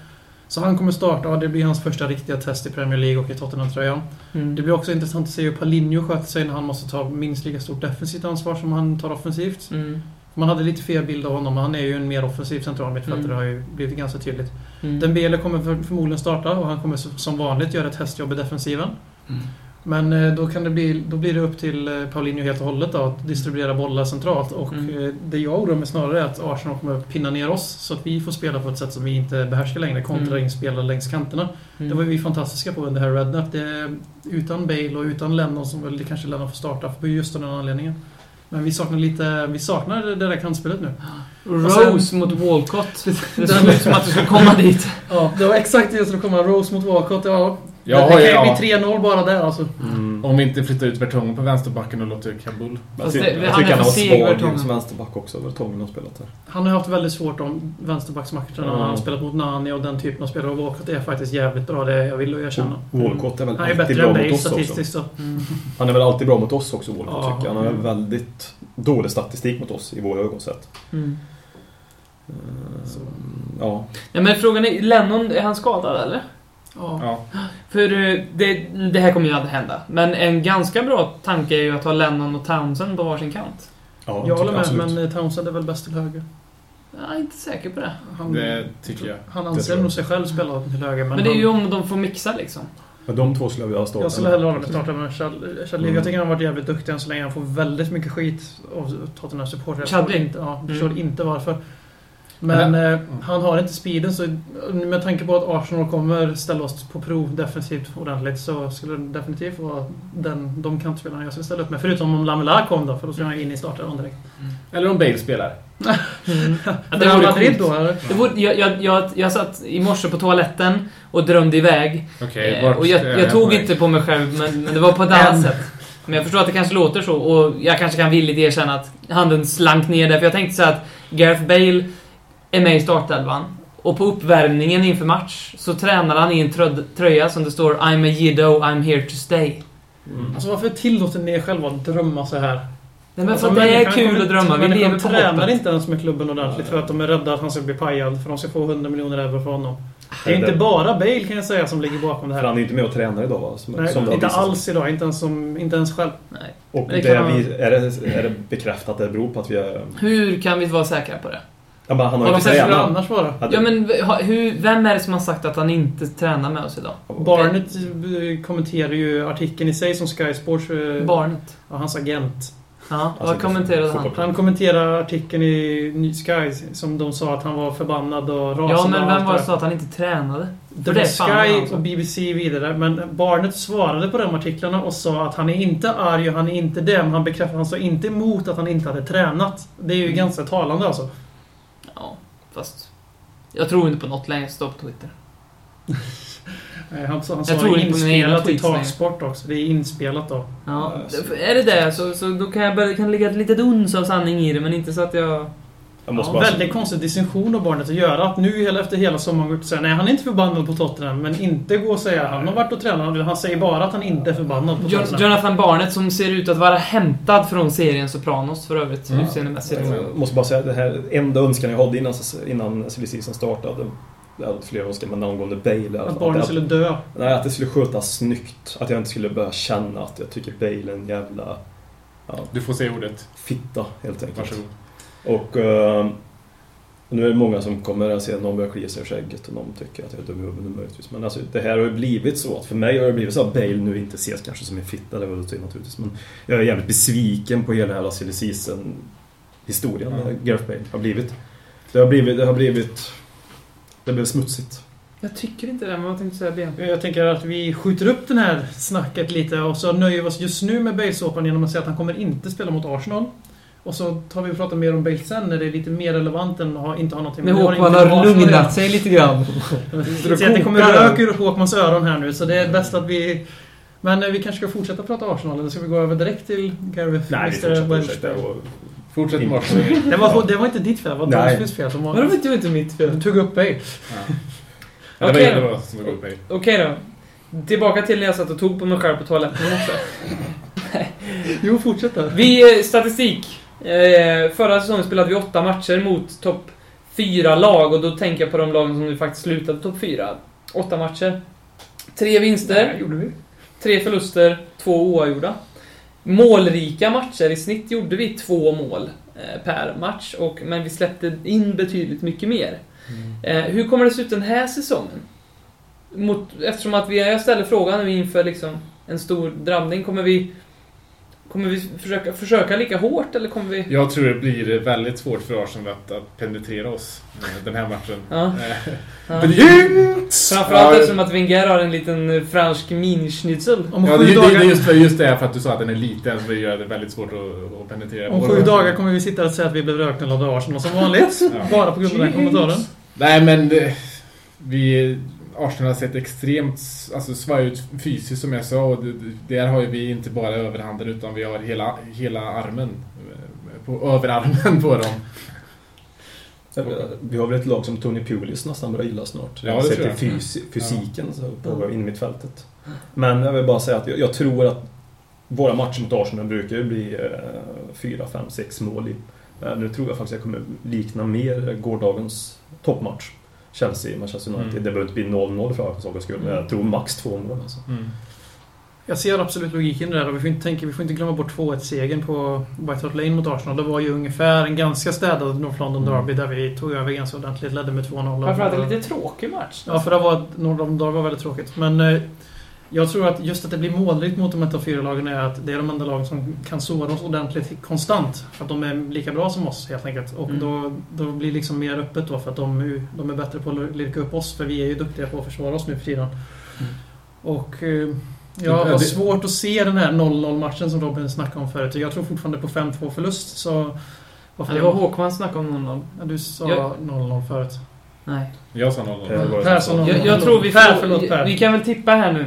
Så han kommer starta och det blir hans första riktiga test i Premier League och i Tottenham-tröjan. Mm. Det blir också intressant att se hur Paulinho sköter sig när han måste ta minst lika stort defensivt ansvar som han tar offensivt. Mm. Man hade lite fel bild av honom, men han är ju en mer offensiv central mittfältare. Mm. Det har ju blivit ganska tydligt. Mm. Dembele kommer för, förmodligen starta och han kommer som vanligt göra ett hästjobb i defensiven. Mm. Men eh, då, kan det bli, då blir det upp till eh, Paulinho helt och hållet då, att distribuera bollar centralt. Och Mm. eh, det jag oroar mig snarare är att Arsenal kommer att pinna ner oss så att vi får spela på ett sätt som vi inte behärskar längre. Kontra Mm. längs kanterna. Mm. Det var vi fantastiska på under här Rednap. Utan Bale och utan Lennon, som väl kanske Lennon får starta för just av den anledningen. Men vi saknar lite, vi saknar det där kantspelet nu. Rose mot Walcott. Det såg ut som att du skulle komma dit. Ja, det var exakt det som komma. Rose mot Walcott, ja. Ja, det, det kan ju ja. bli 3-0 bara där alltså. mm. Om vi inte flyttar ut Vertongen på vänsterbacken och låter Kabul. Jag, Fast det- jag tycker han seg, svag som vänsterback också. Vertongen har spelat där. Han har haft väldigt svårt om vänsterbacksmatcherna. Ja. Han har spelat mot Nani och den typen av spelare. Och Walcott är faktiskt jävligt bra, det jag vill jag erkänna. Walcott är väl Han är alltid bättre bra än mot oss också. statistiskt så. Mm. Han är väl alltid bra mot oss också, Walcott, Ja. tycker jag. Han har Mm. väldigt dålig statistik mot oss i våra ögon sett. Mm. Eh, Ja. Ja, men frågan är, Lennon, är han skadad eller? Ja. Ja. För eh, det, det här kommer ju aldrig hända. Men en ganska bra tanke är ju att ha Lennon och Townsend på varsin kant. ja Jag håller med, absolut. men eh, Townsend är väl bäst till höger. Jag är inte säker på det. Han, Det tycker jag. han anser nog sig själv spela till höger, men, Men det är han, ju om de får mixa liksom. Men de två skulle jag vilja starta Jag skulle hellre hålla med starta med Chad- Chadli. Mm. Jag tycker han har varit jävligt duktig än så länge. Han får väldigt mycket skit av Tottenham supportrar. Jag Chadli? ja, jag förstår Mm. inte varför. Men eh, han har inte speeden så med tanke på att Arsenal kommer ställa oss på prov defensivt ordentligt så skulle det definitivt vara den, de kantspelarna jag skulle ställa upp med. Förutom om Lamela kom då, för då skulle han in i startelvan direkt. Eller om Bale spelar. Ja, Det vore Madrid då eller? Det vore, jag, jag, jag, jag satt i morse på toaletten och drömde iväg. Okej, Eh, och jag, jag jag tog inte på mig själv, men, men det var på ett annat sätt. Men jag förstår att det kanske låter så, och jag kanske kan villigt erkänna att handen slank ner där, för jag tänkte så att Gareth Bale är med i startelvan. Och på uppvärmningen inför match så tränar han i en trö- tröja som det står I'm a jiddo, I'm here to stay. Alltså varför tillåter ni er själva att drömma så här? Nej, men Alltså, för att det är kul att drömma. Vi lever på tränar hoppet. inte ens med klubben ordentligt för att de är rädda att han ska bli pajad. För de ska få 100 miljoner euro för honom. Det är inte bara Bale kan jag säga som ligger bakom det För här. han är inte med och tränar idag va? Som, Nej, som inte alls idag. Inte ens, som, inte ens själv. Nej. Och Det det vi, är, det, är det bekräftat att det beror på att vi är... Hur kan vi vara säkra på det? Ja, men han har ju inte skulle tränat. annars vara? Ja, men hur, vem är det som har sagt att han inte tränar med oss idag? Barnet eh, kommenterar ju artikeln i sig som Sky Sports... eh, Barnet. Ja, hans agent. Ja, Alltså, vad kommenterade han? Han kommenterar artikeln i Sky som de sa att han var förbannad och rasande. Ja, men vem var det som sa att han inte tränade? Det var Sky och BBC vidare. Men Barnet svarade på de artiklarna och sa att han är inte arg och han är inte det. Men han bekräftade han sa inte emot att han inte hade tränat. Det är ju Mm. ganska talande alltså. Fast... Jag tror inte på något längre. Stå på Twitter. Han, sa- han Jag sa tror det egna inspelat i talsport också. Det är inspelat då. Ja, är det det så, så då kan jag börja, kan ligga ett litet uns av sanning i det, men inte så att jag... Ja, bara... väldigt konstig distinktion av barnet att göra. Att nu hela- efter hela sommaren gå ut och säga nej, han är inte förbannad på Tottenham. Men inte gå och säga han har varit och tränat. Han säger bara att han inte är förbannad på Tottenham. Jonathan Barnett som ser ut att vara hämtad från serien Sopranos för övrigt, Mm. utseendemässigt. Jag måste bara säga att det här enda önskan jag hade innan, innan silly season startade. Jag hade flera önskan, men angående Bale. Att barnet skulle dö. Nej, att det skulle skötas snyggt. Att jag inte skulle börja känna att jag tycker Bale är en jävla ja, Du får säga ordet. fitta, helt enkelt. Varsågod. Och eh, nu är det många som kommer att se att någon börjar klia sig i skägget och någon tycker att jag är dum i huvudet möjligtvis. Men alltså, det här har ju blivit så att för mig har det blivit så att Bale nu inte ses kanske som en fitta, det var det naturligtvis. Men jag är jävligt besviken på hela hela silly season historien Ja. med Gareth Bale har blivit. Det har blivit, det har blivit, det blev smutsigt. Jag tycker inte det, men vad tänkte du säga Ben? Jag tänker att vi skjuter upp den här snacket lite och så nöjer vi oss just nu med Bale-såpan genom att säga att han kommer inte spela mot Arsenal. Och så tar vi och pratar mer om Bale sen när det är lite mer relevant än att ha, inte ha någonting har Håkman med har Arsenal lugnat sig lite grann. Jag ser att det kommer rök ur Håkmans öron här nu så det är bäst att vi... Men eh, vi kanske ska fortsätta prata Arsenal eller ska vi gå över direkt till Gareth Nej, vi fortsätter Fortsätt Mm. Martin. Det var, det var inte ditt fel, det var. Dansbys fel som var... det var inte mitt fel? Du tog upp Bale. Ja. Okej det då. Okej då. Tillbaka till när jag satt och tog på mig själv på toaletten också. Jo, fortsätt då. Vi, eh, statistik. Eh, förra säsongen spelade vi åtta matcher mot topp fyra lag och då tänker jag på de lagen som nu faktiskt slutade topp fyra. Åtta matcher. Tre vinster, Det gjorde vi. tre förluster, två oavgjorda. Målrika matcher, i snitt gjorde vi två mål eh, per match, och, men vi släppte in betydligt mycket mer. Eh, hur kommer det se ut den här säsongen? Mot, eftersom att vi, jag ställer frågan nu inför liksom en stor drabbning, kommer vi Kommer vi försöka, försöka lika hårt eller kommer vi... Jag tror det blir väldigt svårt för Arsenal att, att penetrera oss eh, den här matchen. Ja. Eh, Ja. Framförallt Ja, eftersom att Wenger har en liten fransk minischnitzel. Ja, det, det, dagar... just, för- just det för att du sa att den är liten så det gör det väldigt svårt att, att penetrera. Om sju dagar kommer vi sitta och säga att vi blev röknullade av Arsenal som vanligt. Ja. Bara på grund av den kommentaren. Nej men det, vi... Arsenal har sett extremt alltså, svaja ut fysiskt som jag sa och det, där har ju vi inte bara överhanden utan vi har hela, hela armen. eh, På överarmen på dem. Vi har väl ett lag som Tony Pulis nästan börjar gilla snart. Ja, det Sett till fys fysiken så på in mitt fältet. Men jag vill bara säga att jag, jag tror att våra matcher mot Arsenal brukar bli eh, 4, 5, 6 mål i. Eh, nu tror jag faktiskt att jag kommer likna mer gårdagens toppmatch. Chelsea, Manchester United. Mm. Det behöver inte bli 0-0 för Arsenals skull, men jag tror max två mål. Alltså. Mm. Jag ser absolut logiken där och vi får inte, tänka, vi får inte glömma bort 2-1-segern på White Hart Lane mot Arsenal. Det var ju ungefär en ganska städad North London Mm. Derby där vi tog över ganska ordentligt, ledde med 2-0. Framförallt en lite tråkig match. Ja, för det var, North London Derby var väldigt tråkigt. Men eh, jag tror att just att det blir målrikt mot de här topp 4-lagen är att det är de enda lagen som kan såra oss ordentligt konstant. För att de är lika bra som oss helt enkelt. Och Mm. då, då blir det liksom mer öppet då för att de, de är bättre på att lirka upp oss. För vi är ju duktiga på att försvara oss nu för tiden. Och eh, jag Ja, har svårt att se den här 0-0 matchen som Robin snackade om förut. Jag tror fortfarande på 5-2 förlust. Så varför det var Håkman som snackade om 0-0. Ja, Du sa Jag- 0-0 förut. Nej. Jag sa 0 Eh, var det Persson som- och- Jag, jag tror vi Per, förlor, förlåt, Per. Vi kan väl tippa här nu.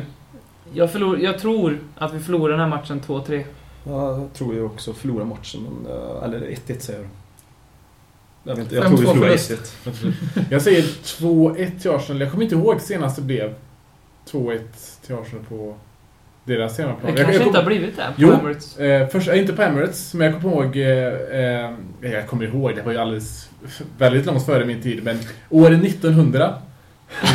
Jag, förlor, jag tror att vi förlorar den här matchen 2-3. Ja, jag tror jag också förlorar matchen, men, eh, eller 1-1 säger jag. Jag, vet inte, jag tror vi 5-2 förlorar förlust. 1-1. Jag säger 2-1 till Arsenal. Jag kommer inte ihåg senast det blev 2-1 till Arsenal på deras hemmaplan. Det kanske jag kom- inte har blivit det på Jo. Emirates. Eh, först, eh, inte på Emirates, men jag kommer ihåg... Eh, eh, jag kommer ihåg, det var ju alldeles... Väldigt långt före min tid, men året 1900,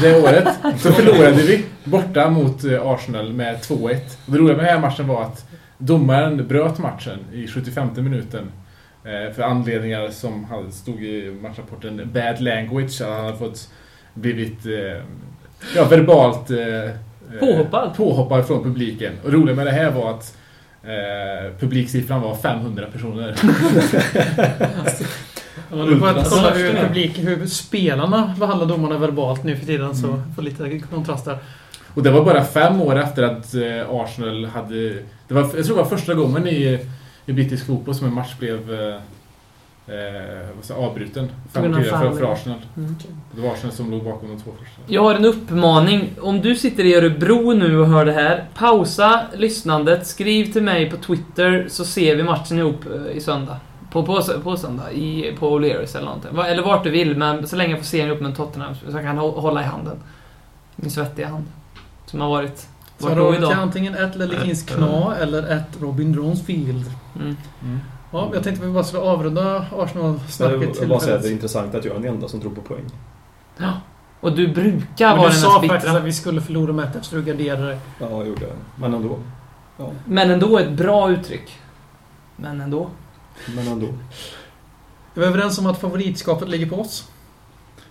det året, så förlorade vi borta mot eh, Arsenal med 2-1. Och det roliga med den här matchen var att domaren bröt matchen i 75 minuten. Eh, för anledningar som stod i matchrapporten bad language, att han hade fått blivit eh, ja, verbalt Påhoppad. påhoppad från publiken. Och det roliga med det här var att eh, publiksiffran var 500 personer. Ja, du får att kolla hur, publik, hur spelarna behandlar domarna verbalt nu för tiden så Mm. får lite kontrast där. Och det var bara fem år efter att eh, Arsenal hade... Det var, jag tror det var första gången i, i brittisk fotboll som en match blev eh, eh, vad säger, jag, avbruten. På grund av Fem för, foul. för Arsenal. Mm. Det var Arsenal som låg bakom de två första. Jag har en uppmaning. Om du sitter i Örebro nu och hör det här, pausa lyssnandet, skriv till mig på Twitter så ser vi matchen ihop eh, i söndag. På, på, på söndag, i, på O'Learys eller någonting. Va- Eller vart du vill, men så länge jag får se den ihop med Tottenham så jag kan hå- hålla i handen. Min svettiga hand. Som har varit... Så kan idag. antingen ett Lelle Kings Kna eller ett Robin Dronsfield. Mm. Ja, jag tänkte att vi bara skulle avrunda Jag Arsenal-snacket vill bara säga att det är intressant att jag är den enda som tror på poäng. Ja. Och du brukar Men vara du den sa mest faktiskt bittra. att vi skulle förlora med ett eftersom du garderade. Ja, jag gjorde det. Men ändå. Ja, Men ändå ett bra uttryck. Men ändå. Men ändå. Är vi överens om att favoritskapet ligger på oss?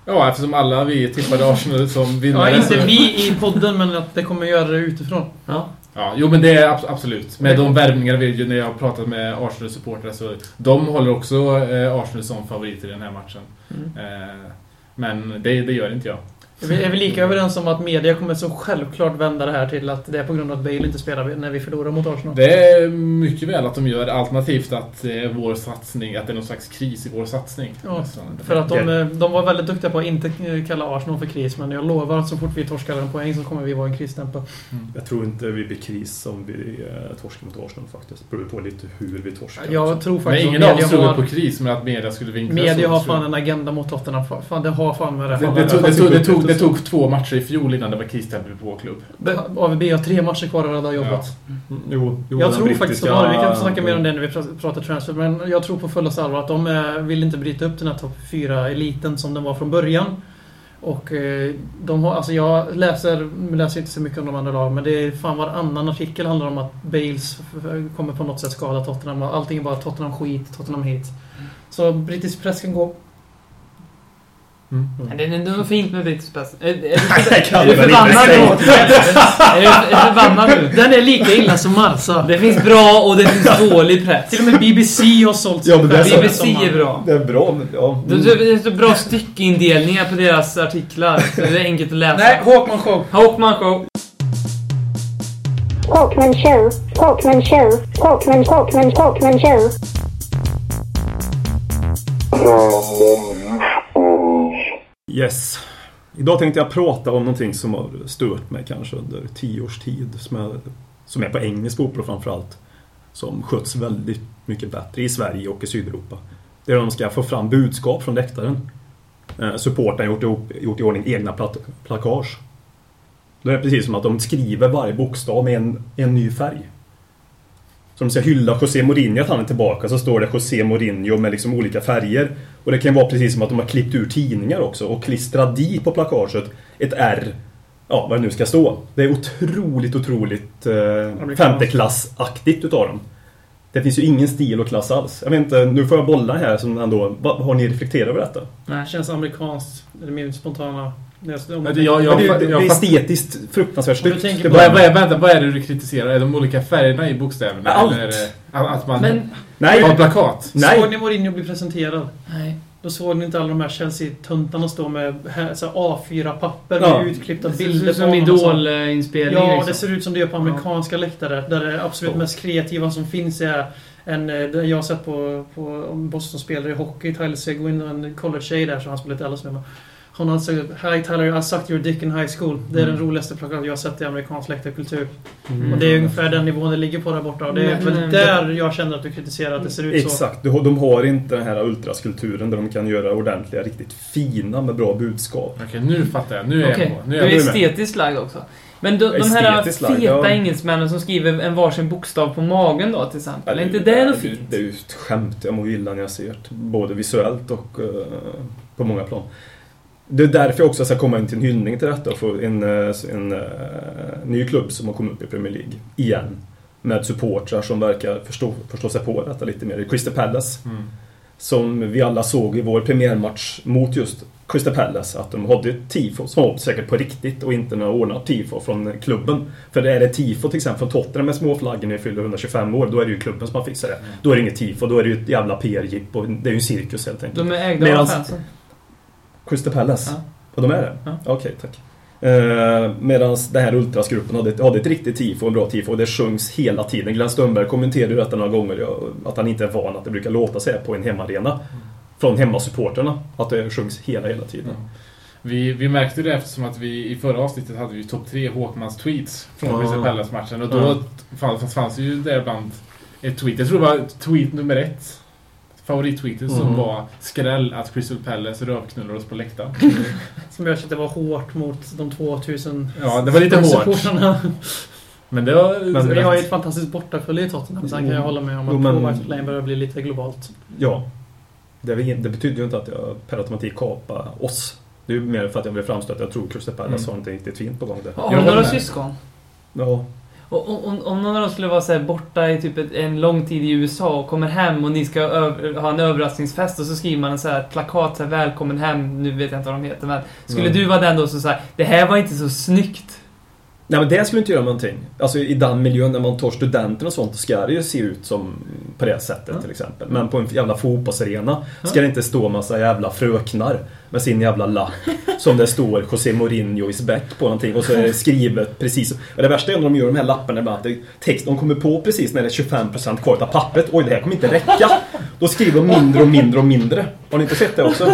Ja, eftersom alla vi tippade Arsenal som vinnare. Ja, inte vi i podden, men att det kommer göra det utifrån. Ja. Ja, jo men det är abs- absolut. Med de värvningar vi när jag har pratat med Arsenal-supportrar så de håller också eh, Arsenal som favoriter i den här matchen. Mm. Eh, men det, det gör inte jag. Är vi, är lika överens om att media kommer så självklart vända det här till att det är på grund av att Bale inte spelar när vi förlorar mot Arsenal? Det är mycket väl att de gör alternativt att eh, vår satsning, att det är någon slags kris i vår satsning. Ja, För att de, eh, de var väldigt duktiga på att inte eh, kalla Arsenal för kris, men jag lovar att så fort vi torskar en poäng så kommer vi vara en krisstämpel. Jag tror inte vi blir kris om vi torskar mot Arsenal faktiskt. Det beror på lite hur vi torskar. Jag tror Men faktiskt ingen att av oss tror på kris, men att media skulle vinkla media har fan en agenda mot Tottenham. Fan, det har fan med det. Det, Fan, det, tog, det, tog, det, uppgifter tog, det tog två matcher i fjol innan det var krisstämpel på klubb. AVB har tre matcher kvar att rädda jobbet. Mm, Jo, jo, Jag tror faktiskt att. Vi kan snacka mer om det när vi pr- pratar transfer. Men jag tror på fullaste allvar att de eh, vill inte bryta upp den här topp 4-eliten som den var från början. Och eh, de har, alltså jag läser, läser inte så mycket om de andra lagen, men det är fan varannan artikel handlar om att Bales kommer på något sätt skada Tottenham. Allting är bara Tottenham skit, Tottenham hit. Så brittisk press kan gå. Mm. Men Det är ändå fint med press. Är, är, du- är förbannad nu? Är du är du förbannad nu? Den är lika illa som Marsa. Det finns bra och det finns dålig press. Till och med BBC har sålt Ja, men det är så. BBC är bra. Det är bra, men ja. Det det- det är så bra styckindelningar på deras artiklar. Så det är enkelt att läsa. Nej, Håkman show. Hawkman show. Talkman show, Talkman show, Talkman, Talkman, Talkman show. Yes. Idag tänkte jag prata om någonting som har stört mig kanske under tio års tid. Som är, som är på engelsk opera framförallt. Som sköts väldigt mycket bättre i Sverige och i Sydeuropa. Det är de ska få fram budskap från läktaren. Eh, supporten har gjort, gjort i ordning egna plat, plakage. Då är det precis som att de skriver varje bokstav med en, en ny färg. Så de ska hylla José Mourinho att han är tillbaka så står det José Mourinho med liksom olika färger. Och det kan vara precis som att de har klippt ur tidningar också och klistrat dit på plakaget ett R. Ja, vad det nu ska stå. Det är otroligt, otroligt eh, femteklassaktigt utav dem. Det finns ju ingen stil och klass alls. Jag vet inte, nu får jag bolla här som ändå... Har ni reflekterat över detta? Det känns amerikanskt. Det är min spontana... Det är, om Men det- jag- jag- det, det, det är estetiskt fruktansvärt snyggt. på- Vad vad vänta, vad är det du kritiserar? Är de olika färgerna i bokstäverna? Allt. Eller är det att man Men... Nej! har plakat? Nej. Såg ni Mourinho bli presenterad? Nej. Då såg ni inte alla de här Chelsea-tuntarna stå med här- så här A4-papper Ja. med utklippta Det ser bilder ut som honom. Idol-inspelning Ja, liksom. det ser ut som det gör på amerikanska läktare. Där det absolut Så. mest kreativa som finns är en, eh, jag har sett på, på Boston-spelare i hockey, Tyler Seguin och en college-tjej där som han spelar lite Alice med. Hon har sagt Hi Tyler, I sucked your dick in high school. Det är Mm. den roligaste plakat jag har sett i amerikansk läktarkultur. Mm. Och det är ungefär den nivån det ligger på där borta. Och det är Men- väl där jag känner att du kritiserar att det ser ut så. Exakt, Du har- de har inte den här ultraskulpturen där de kan göra ordentliga, riktigt fina med bra budskap. Okej, nu fattar jag. Nu är Okej, jag på. Nu du är är jag med. estetiskt lagd också. Men de, de här feta ja. engelsmännen som skriver en varsin bokstav på magen då till exempel. är inte det något fint? Det är ju ett skämt. Jag mår illa när jag ser det. Både visuellt och eh, på många plan. Det är därför jag också ska komma in till en hyllning till detta och få en, eh, en, eh, ny klubb som har kommit upp i Premier League. Igen. Med supportrar som verkar förstå, förstå sig på detta lite mer. Crystal Palace. Mm. Som vi alla såg i vår premiärmatch mot just Crystal Palace. Att de hade tifo som var säkert på riktigt och inte några ordnat tifo från klubben. För är det tifo till exempel från Tottenham med småflaggor när vi fyller 125 år, då är det ju klubben som har fixat det. Då är det inget tifo, då är det ju ett jävla PR-jippo. Det är ju en cirkus helt enkelt. De är ägda av Medans- fansen. Crystal Palace? Ja. Och de är det? Ja. Okej, tack. Eh, Medan den här ultrasgruppen hade, hade ett riktigt tifo, en bra tifo, och det sjungs hela tiden. Glenn Strömberg kommenterade ju detta några gånger, att han inte är van att det brukar låta här på en hemmaarena. Från hemmasupporterna. Att det sjungs hela, hela tiden. Ja. Vi, vi märkte det eftersom att vi i förra avsnittet hade vi topp tre Håkmans tweets från Ja. Crystal Palace-matchen. Och då Ja. fanns, fanns ju där bland ett tweet. Jag tror det var tweet nummer ett. Favorittweetet som Mm. var skräll att Crystal Palace rövknullar oss på läktaren. Som jag tyckte var hårt mot de 2000 Ja, det var lite hårt. Men det var... Men Vi har ju ett fantastiskt bortafölje i Tottenham. Sen kan jag hålla med om att men- Pro White Lane börjar bli lite globalt. Ja. Det, det betyder ju inte att jag per automatik kapar oss. Det är ju mer för att jag vill framstå att jag tror Crystal Palace Mm. har något riktigt fint på gång där. Har du några syskon? Ja. Och, om, om någon av dem skulle vara så borta i typ ett, en lång tid i USA och kommer hem och ni ska öv, ha en överraskningsfest och så skriver man en så här plakat så här, Välkommen hem, nu vet jag inte vad de heter men Skulle Mm. du vara den då som säger Det här var inte så snyggt. Nej men det skulle inte göra någonting. Alltså i den miljön när man tar studenter och sånt, ska det ju se ut som på det sättet Ja. till exempel. Men på en jävla fotbollsarena ska det inte stå massa jävla fröknar med sin jävla lapp. Som det står José Mourinho is back på någonting och så är det skrivet precis. Och det värsta är när de gör de här lapparna ibland, text, de kommer på precis när det är 25% kvar av pappret. Oj, det här kommer inte räcka. Då skriver de mindre och mindre och mindre. Har ni inte sett det också?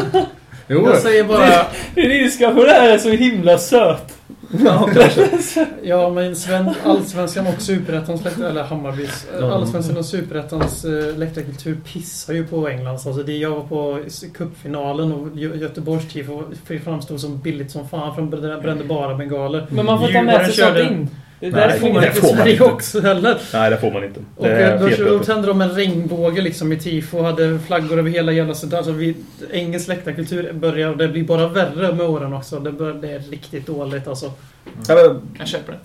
Jo, Jag säger bara... Ilska på det här är så himla söt. Ja, kanske. Ja, men Sven, Allsvenskan och Superettans eller Hammarbys, Ja. Allsvenskan och Superettans eh, läktarkultur pissar ju på Englands. Alltså det jag var på cupfinalen och Gö- Göteborgs tifo framstod som billigt som fan för de brände bara bengaler. Men man får ta med sig sånt körde- in. Det är Nej, därför får man inte man Sverige inte. också heller. Nej, det får man inte. Och då, tände de en regnbåge liksom i tifo och hade flaggor över hela jävla sånt. Alltså vi, engelsk läktarkultur börjar, och det blir bara värre med åren också. Det, bör, det är riktigt dåligt alltså. Ja, men, Jag köper det.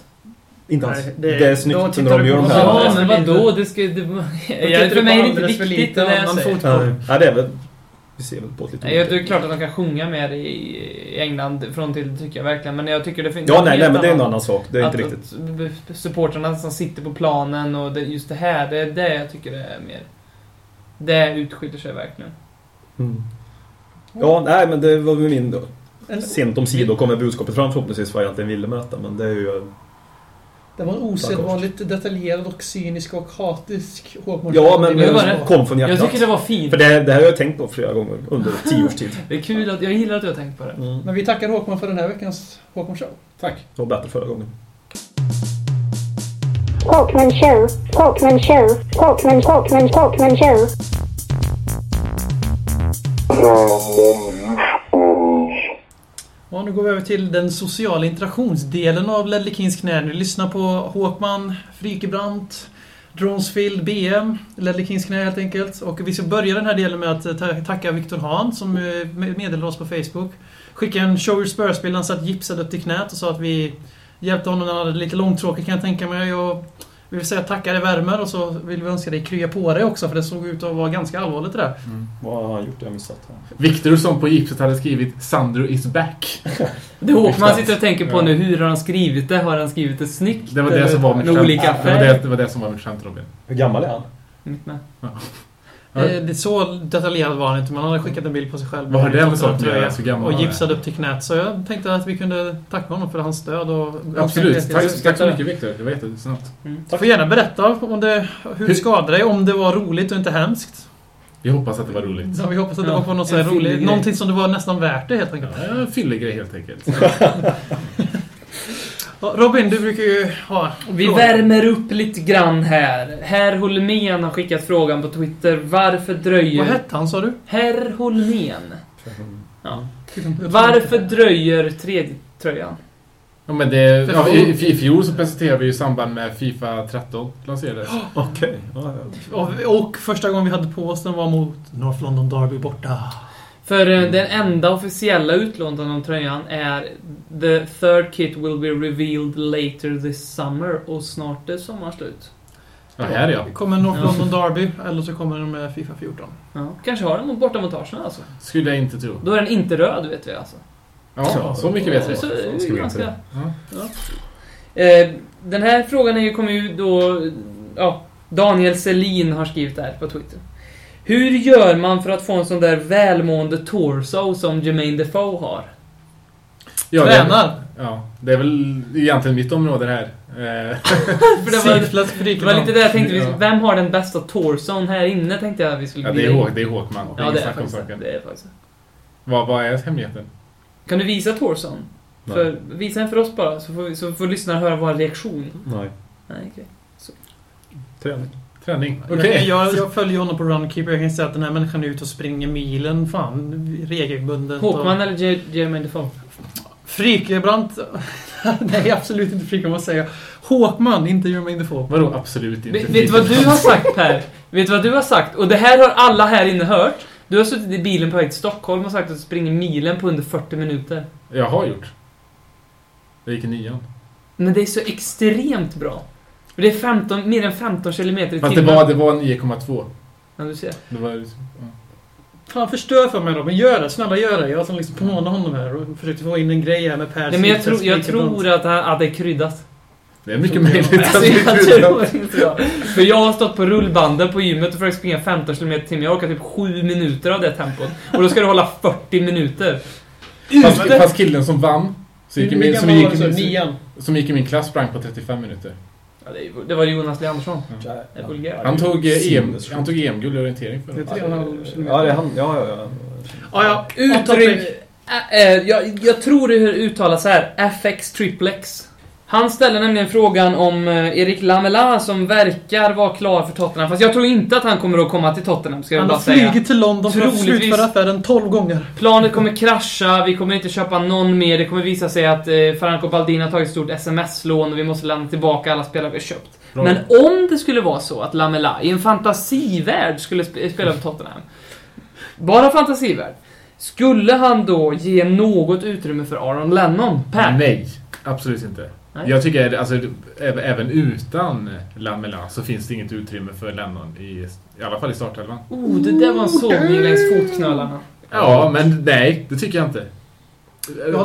inte alls. Nej, det, det- är snyggt när de gör de här. vad- Ja, men vadå? Det ska... Det, Då jag, för du mig är det inte alldeles för viktigt lite säger. fotboll. Ja, det är väl... Vi ser väl på ett lite Nej, jag- Det är klart att de kan sjunga mer i England från till, tycker jag verkligen. Men jag tycker det finns... Ja, nej, nej, men det är en annan- sak. Det är inte riktigt... Att supportrarna som sitter på planen och det, just det här, det är det jag tycker är mer... Det utskiljer sig verkligen. Mm. Ja, nej, men det var väl min då. En, Sent om sidor kommer budskapet fram förhoppningsvis vad jag egentligen ville möta, men det är ju... det var en osedvanligt detaljerad och cynisk och hatisk Håkman. Ja, men det var kom från Jag hjärtat. tycker det var fint. För det, det här har jag tänkt på flera gånger under tio års tid. Det är kul att... Jag gillar att du har tänkt på det. Mm. Men vi tackar Håkman för den här veckans Håkman Show. Tack. Det var bättre förra gången. Talkman show, Talkman show, Talkman, Talkman, Talkman show. Nu går vi över till den sociala interaktionsdelen av Ledley Kings knä. Ni lyssnar på Håkman, Frykebrandt, Dronsfield, BM, Ledley Kings knä helt enkelt. Och vi ska börja den här delen med att eh, tacka Viktor Hahn som eh, meddelade oss på Facebook. Skickade en Show Your Spurs-bild, han satt gipsad upp till knät och sa att vi hjälpte honom när han hade lite långtråkigt kan jag tänka mig. Och vi vill säga tacka dig värmer och så vill vi önska dig krya på dig också för det såg ut att vara ganska allvarligt det där. Vad har han gjort? Jag har missat. Viktor som på gipset hade skrivit Sandro is back. Det är Håkman sitter och tänker på Ja. nu, hur har han skrivit det? Har han skrivit det snyggt? Det var det som var mitt skämt. olika det, var det, färg? det var det som var mitt skämt Robin. Hur gammal är han? Mitt med. Ja. Eh, Det så detaljerad var han inte, men han hade skickat en bild på sig själv. Vad har det med saken att göra? Så gammal Och gipsad upp till knät. Så jag tänkte att vi kunde tacka honom för hans stöd och... Absolut. Tack, tack så mycket Viktor. Det var jättesnabbt. Du får gärna berätta om det, hur det skadade dig, om det var roligt och inte hemskt. Vi hoppas att det var roligt. Ja, vi hoppas att det Ja, var på något fyllig roligt. grej. Någonting som det var nästan värt det helt enkelt. Ja, en fyllig grej helt enkelt. Robin, du brukar ju ha Vi frågor. värmer upp lite grann här. Herr Holmén har skickat frågan på Twitter. Varför dröjer... Vad hette han sa du? Herr Holmén. Ja. Varför dröjer tredje tröjan? Ja, men det, ja, i, I fjol så presenterade vi i samband med Fifa 13 lanserades. Okej. Ja, ja. Och, och första gången vi hade på oss den var mot North London Derby borta. För eh, den enda officiella utlåningen av tröjan är The third kit will be revealed later this summer och snart är sommaren slut. Ja, här ja. Kommer North Ja. London Derby eller så kommer den med Fifa 14. Ja, kanske har den borta mot Arsenal alltså. Skulle jag inte tro. Då är den inte röd vet vi alltså. Ja, så mycket vet vi. Så, det ska ju vi ganska... Ja. Eh, den här frågan är ju, kommer ju då... Ja, Daniel Selin har skrivit där på Twitter. Hur gör man för att få en sån där välmående torso som Jermaine Defoe har? Ja, det, Tränar! ja, det är väl egentligen mitt område det här. Eh, För det var, det var lite det jag tänkte, vem har den bästa torson här inne tänkte jag vi skulle ja, det är. Håk, det är Håkman. Det är Ja, det är faktiskt det. det. Är faktiskt. det. Vad, vad är hemligheten? Kan du visa torson? Nej. För, visa den för oss bara, så får, vi- så får lyssnarna höra vår reaktion. Nej. Nej, okej. Träning. Träning? Okej. Jag, jag, jag följer honom på Runkeeper. Jag kan säga att den här människan är ute och springer milen. Fan, regelbundet. Håkman och... eller Jermaine Defoe? Frikebrant... Nej, absolut inte Frikebrant. Vad säger jag? Håkman, inte Jermaine Defoe. Vadå absolut inte? Vet, vet du vad du har sagt Per? Vet du vad du har sagt? Och det här har alla här inne hört. Du har suttit i bilen på väg till Stockholm och sagt att du springer milen på under 40 minuter. Jag har gjort. Jag gick i nian. Men det är så extremt bra. För det är 15, mer än 15 kilometer i Fast det timmen. var, det var 9,2. Ja, du ser. Det var liksom, ja. Fan, förstör för mig Robin. Gör det. Snälla gör det. Jag som liksom påminner honom här och försökte få in en grej här med Per Nej, men jag, tror, jag tror att, han- att det är kryddat. Det är mycket möjligt att Alltså, det jag är tror inte jag. För jag har stått på rullbanden på gymmet och försökt springa 15 km i timmen. Jag orkar typ 7 minuter av det tempot. Och då ska du hålla 40 minuter. Fast, fast killen som vann, så gick i Hur min, som, gammal gick, var du? så? i- Nian? som gick i min klass sprang på 35 minuter. Ja, det, var Jonas Leandersson. Är vulgärt. Han tog, eh, EM, tog EM-guld i orientering för Det är. Ja, det är han. Ja, ja, ja. Ja, ja. Jag tror det uttalas så här. FX Triplex. Han ställer nämligen frågan om eh, Erik Lamela som verkar vara klar för Tottenham. Fast jag tror inte att han kommer att komma till Tottenham, ska jag Han bara har säga. flugit till London för att slutföra affären 12 gånger. Planet kommer krascha, vi kommer inte köpa någon mer. Det kommer visa sig att eh, Franco Baldin har tagit ett stort sms-lån och vi måste lämna tillbaka alla spelare vi har köpt. Bra. Men om det skulle vara så att Lamela i en fantasivärld skulle sp- spela för Tottenham. Bara fantasivärld. Skulle han då ge något utrymme för Aaron Lennon? Per? Nej, absolut inte. Nej. Jag tycker att alltså, även utan Lamela så finns det inget utrymme för Lennon i, i alla fall i startelvan. Oh, det där var en sågning längs fotknölarna. Ja, men nej, det tycker jag inte.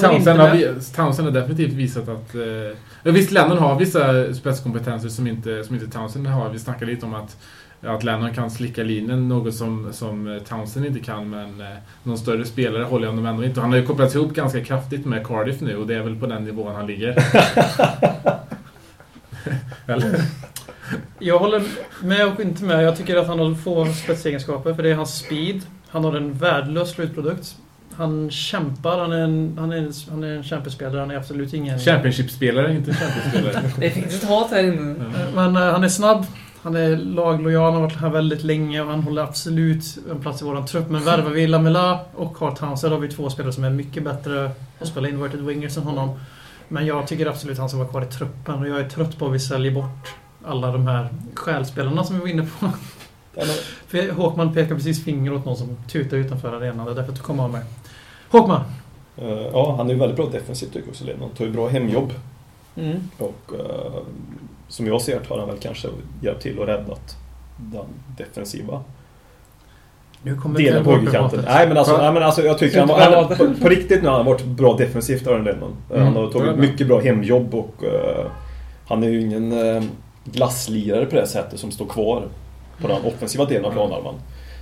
Townsend har, Townsend har definitivt visat att... Eh, visst, Lennon har vissa spetskompetenser som inte, som inte Townsend har. Vi snackade lite om att, att Lennon kan slicka linjen, något som, som Townsend inte kan. Men eh, någon större spelare håller jag honom ändå inte. Han har ju kopplats ihop ganska kraftigt med Cardiff nu och det är väl på den nivån han ligger. Eller? Jag håller med och inte med. Jag tycker att han har få spetsegenskaper, för det är hans speed. Han har en värdelös slutprodukt. Han kämpar, han är en, han är en, han är en kämpespelare, han är absolut ingen... Championship-spelare, inte Championship-spelare. Det finns ett hat här inne. Men eh, han är snabb, han är laglojal, han har varit här väldigt länge och han håller absolut en plats i våran trupp. Men värvar vi Lamela och Carl Townsend har vi två spelare som är mycket bättre att spela inverted wingers än honom. Men jag tycker absolut han ska vara kvar i truppen och jag är trött på att vi säljer bort alla de här själspelarna som vi var inne på. För Håkman pekar precis finger åt någon som tutar utanför arenan. Det är därför du kommer av med. Håkman! Eh, Ja, han är ju väldigt bra defensivt tycker jag också, Lennon. Tar ju bra hemjobb. Mm. Och eh, som jag ser det har han väl kanske hjälpt till och räddat den defensiva Nu kommer delen på högerkanten. Nej men alltså, nej, men alltså jag tycker han, var- han på, på riktigt nu har han varit bra defensivt Aron Lennon. Mm, Han har är tagit mycket bra hemjobb och eh, han är ju ingen uh, glasslirare på det sättet som står kvar på den offensiva delen av planhalvan.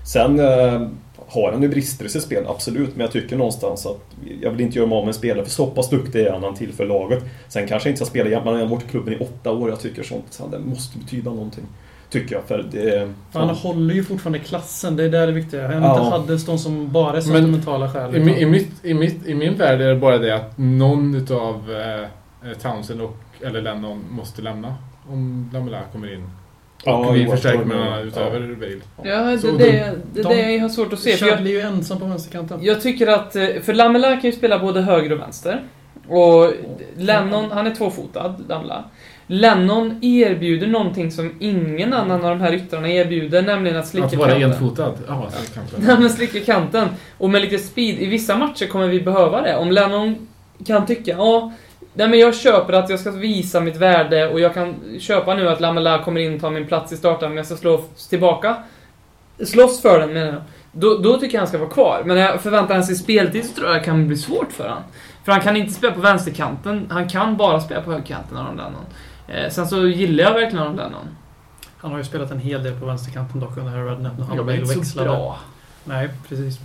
Sen eh, har han ju brister i sitt spel, absolut. Men jag tycker någonstans att jag vill inte göra mig av med en spelare för så pass duktig är han han tillför laget. Sen kanske jag inte ska spela jämt, man har varit i klubben i åtta år. Jag tycker sånt så det måste betyda någonting. Tycker jag. För det, Han håller ju fortfarande klassen, det är där det viktiga. Han Ja. inte hade de som bara är Men sentimentala skäl. I, i, mitt, i, mitt, I min värld är det bara det att någon utav eh, Townsend och, eller Lennon måste lämna. Om Lamela kommer in. Ja, och vi förstärker med det. utöver Bale. Ja, det, Så det, de- det, det, de- jag har svårt att se. För jag, Chadley är ju ensam på vänsterkanten. jag tycker att, eh, för Lamela kan ju spela både höger och vänster. Och Lennon, han är tvåfotad, Lamela. Lennon erbjuder någonting som ingen annan av de här yttrarna erbjuder, nämligen att slicka Att vara kanten. enfotad? Ja, så kanske. Nej men slicka kanten. Och med lite speed, i vissa matcher kommer vi behöva det. Om Lennon kan tycka, ja, nej men jag köper att jag ska visa mitt värde och jag kan köpa nu att Lamela kommer in och tar min plats i starten men jag ska slå tillbaka. Slåss för den menar jag. Då, då tycker jag han ska vara kvar. Men när jag förväntar han sig speltid så tror jag det kan bli svårt för han. För han kan inte spela på vänsterkanten, han kan bara spela på högerkanten Aron Lennon. Eh, sen så gillar jag verkligen Aron Lennon. Han har ju spelat en hel del på vänsterkanten dock under Redknapp när han så växlade. bra. Nej, precis.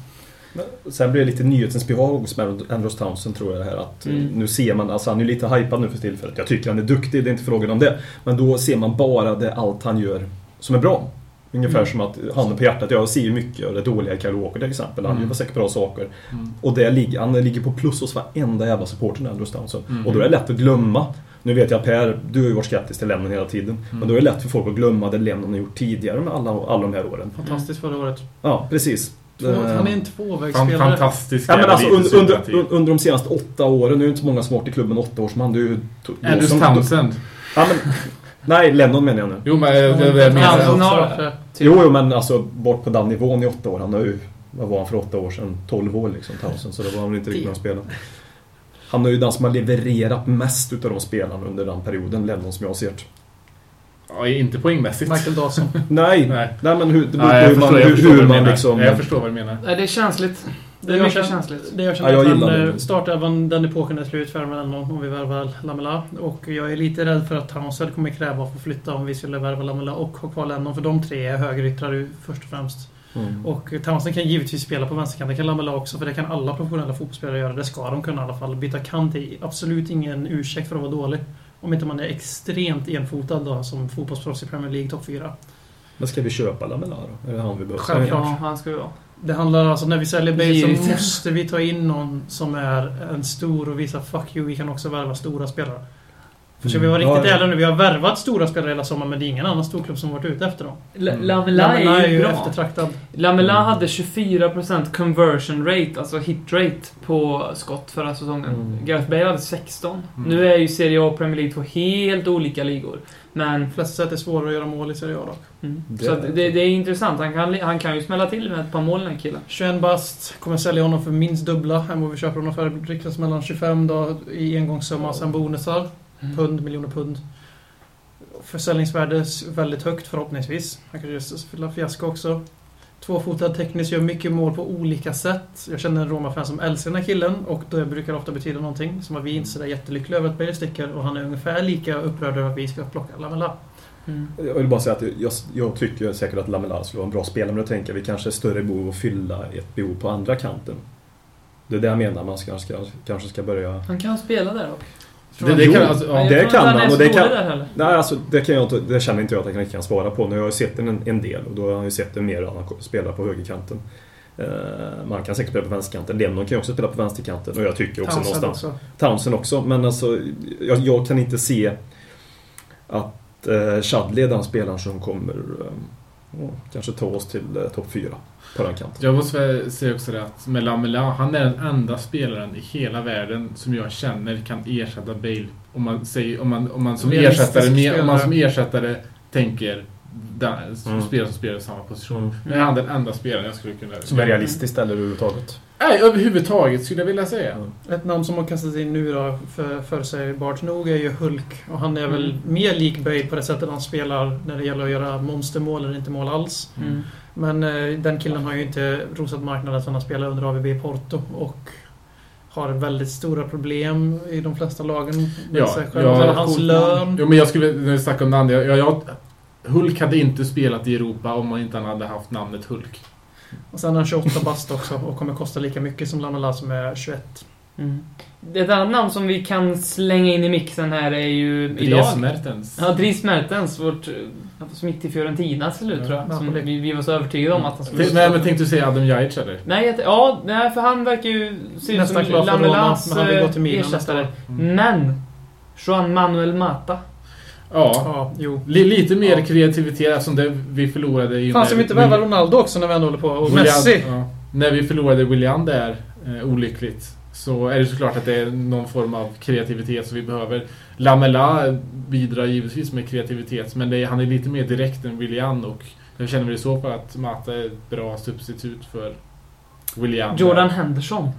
Sen blir det lite nyhetens behag hos Andros Townsend tror jag här att Mm. nu ser man, alltså han är lite hypad nu för tillfället. Jag tycker han är duktig, det är inte frågan om det. Men då ser man bara det allt han gör som är bra. Ungefär Mm. som att, handen på hjärtat, jag ser ju mycket av det dåliga i Kyle Walker till exempel. Han Mm. gör säkert bra saker. Mm. Och det ligger, han ligger på plus hos varenda jävla supporter Andros Townsend. Mm. Och då är det lätt att glömma. Nu vet jag Per, du har ju varit skeptisk till Lennon hela tiden. Mm. Men då är det lätt för folk att glömma det Lennon har gjort tidigare med alla, alla de här åren. Fantastiskt förra året. Ja, precis. Två, Eh, han är en Fan, tvåvägsspelare. fantastisk Ja, men alltså, under, under, under de senaste åtta åren, nu är det inte så många som varit i klubben åtta år som han. Det är ju... Andrews som- Townsend. Ja, men, nej, Lennon menar jag nu. Jo, men det är det jag Ja, menar. han har också. det. Jo, jo, men alltså bort på den nivån i åtta år. Han har ju, vad var han för åtta år sedan? 12 år liksom, Townsend. Så det var han väl inte riktigt med att spela. Han är ju den som har levererat mest utav de spelarna under den perioden, Lennon som jag har sett. Ja, inte poängmässigt. Michael Dawson. Nej, Nej. nej men hur, det beror Ja, på jag hur man, jag hur, hur man liksom... Jag förstår vad du menar. Nej, det är känsligt. Det är jag mycket känner- känsligt. Det jag Ja, känner jag att han, det. eh, startelvan, den epoken är slut för Lennon om vi värvar Lamela. Och jag är lite rädd för att Townsend kommer kräva att få flytta om vi skulle värva Lamela och ha kvar Lennon. För de tre är högeryttrar först och främst. Mm. Och Townsend kan givetvis spela på vänsterkanten, det kan Lamela också, för det kan alla professionella fotbollsspelare göra. Det ska de kunna i alla fall. Byta kant är absolut ingen ursäkt för att vara dålig. Om inte man är extremt enfotad då, som fotbollsproffs i Premier League topp 4. Men ska vi köpa Lamela då? Är det han vi behöver? Självklart. Ja, han ska ju vara. Det handlar alltså, när vi säljer Bale så måste vi ta in någon som är en stor och visa fuck you, vi kan också värva stora spelare. För ska vi vara Mm. riktigt ärliga nu, vi har värvat stora spelare hela sommaren men det är ingen annan storklubb som varit ute efter dem. Mm. Lamela är ju bra. eftertraktad. Lamela Mm. hade 24% conversion rate, alltså hit rate, på skott förra säsongen. Mm. Gareth Bale hade 16. Mm. Nu är ju Serie A och Premier League två helt olika ligor. Men... De flesta sätt är svårare att göra mål i Serie A dock. Mm. Det så det, det är intressant. Han kan, han kan ju smälla till med ett par mål den här killen. 21 bast, kommer sälja honom för minst dubbla än vad vi köper honom för. Riktas mellan 25 då i engångssumma och sen bonusar. Mm. Pund, miljoner pund. Försäljningsvärde väldigt högt förhoppningsvis. Han kanske gör fiasko också. Tvåfotad tekniskt, gör mycket mål på olika sätt. Jag känner en Roma-fan som älskar den här killen och det brukar ofta betyda någonting. Som att vi inte är sådär jättelyckliga över att Bale sticker och han är ungefär lika upprörd över att vi ska plocka Lamela. Mm. Jag vill bara säga att jag, jag tycker säkert att Lamela skulle vara en bra spelare, men då tänker jag vi kanske är större behov att fylla ett behov på andra kanten. Det är det jag menar, man ska, ska, kanske ska börja... Han kan spela där dock. Det, det kan, alltså, Men ja. det kan han han, och det kan-. Nej, alltså det, kan jag inte, det känner inte jag att jag kan, kan svara på. Nu har jag sett en, en del och då har jag ju sett det mer när han spelar på högerkanten. Eh, man kan säkert spela på vänsterkanten. Lennon kan ju också spela på vänsterkanten och jag tycker också Townsend någonstans... också. Townsend också, men alltså jag, jag kan inte se att eh, Chadley är den spelaren som kommer eh, kanske ta oss till eh, topp 4 på den kanten. Jag måste säga också det att med Lamela, han är den enda spelaren i hela världen som jag känner kan ersätta Bale. Om man, säger, om man, om man, som, Realistisk ersättare, med, om man som ersättare tänker den, som Mm. spelare som spelar i samma position. Mm. Men är han den enda spelaren jag skulle kunna... Som är realistiskt eller överhuvudtaget. Nej, överhuvudtaget skulle jag vilja säga. Mm. Ett namn som har kastat in nu då, för, förutsägbart nog, är ju Hulk. Och han är väl Mm. mer lik Bale på det sättet han spelar när det gäller att göra monstermål eller inte mål alls. Mm. Men eh, den killen har ju inte rosat marknaden som han spelar under AVB Porto och har väldigt stora problem i de flesta lagen med Ja, sig själv. ja, Sen hans lön. Jo, men jag skulle, när vi snackar om jag, jag, jag, Hulk hade inte spelat i Europa om han inte hade haft namnet Hulk. Och sen är han 28 bast också och kommer kosta lika mycket som Lamela som är 21. Mm. Ett annat namn som vi kan slänga in i mixen här är ju Dries idag. Mertens. Ja, Dries Mertens, vårt eh, som gick till Fiorentina till slut Ja, tror jag. Som vi, vi var så övertygade om att han skulle... Nej, men tänkte du säga Adam Jajic eller? Nej, jag- ja, nej, för han verkar ju se ut Nästan som Lamelas eh, ersättare. Mm. Men, Juan Manuel Mata. Ja. Ja, jo. Li- lite mer Ja. kreativitet eftersom det vi förlorade i och Fan, ska vi inte värva Ronaldo också när vi ändå håller på? Och William- Messi? Ja. När vi förlorade William där, eh, olyckligt, så är det såklart att det är någon form av kreativitet som vi behöver. Lamela bidrar givetvis med kreativitet, men det är, han är lite mer direkt än William och jag känner väl i så fall att Mata är ett bra substitut för William. Jordan Henderson.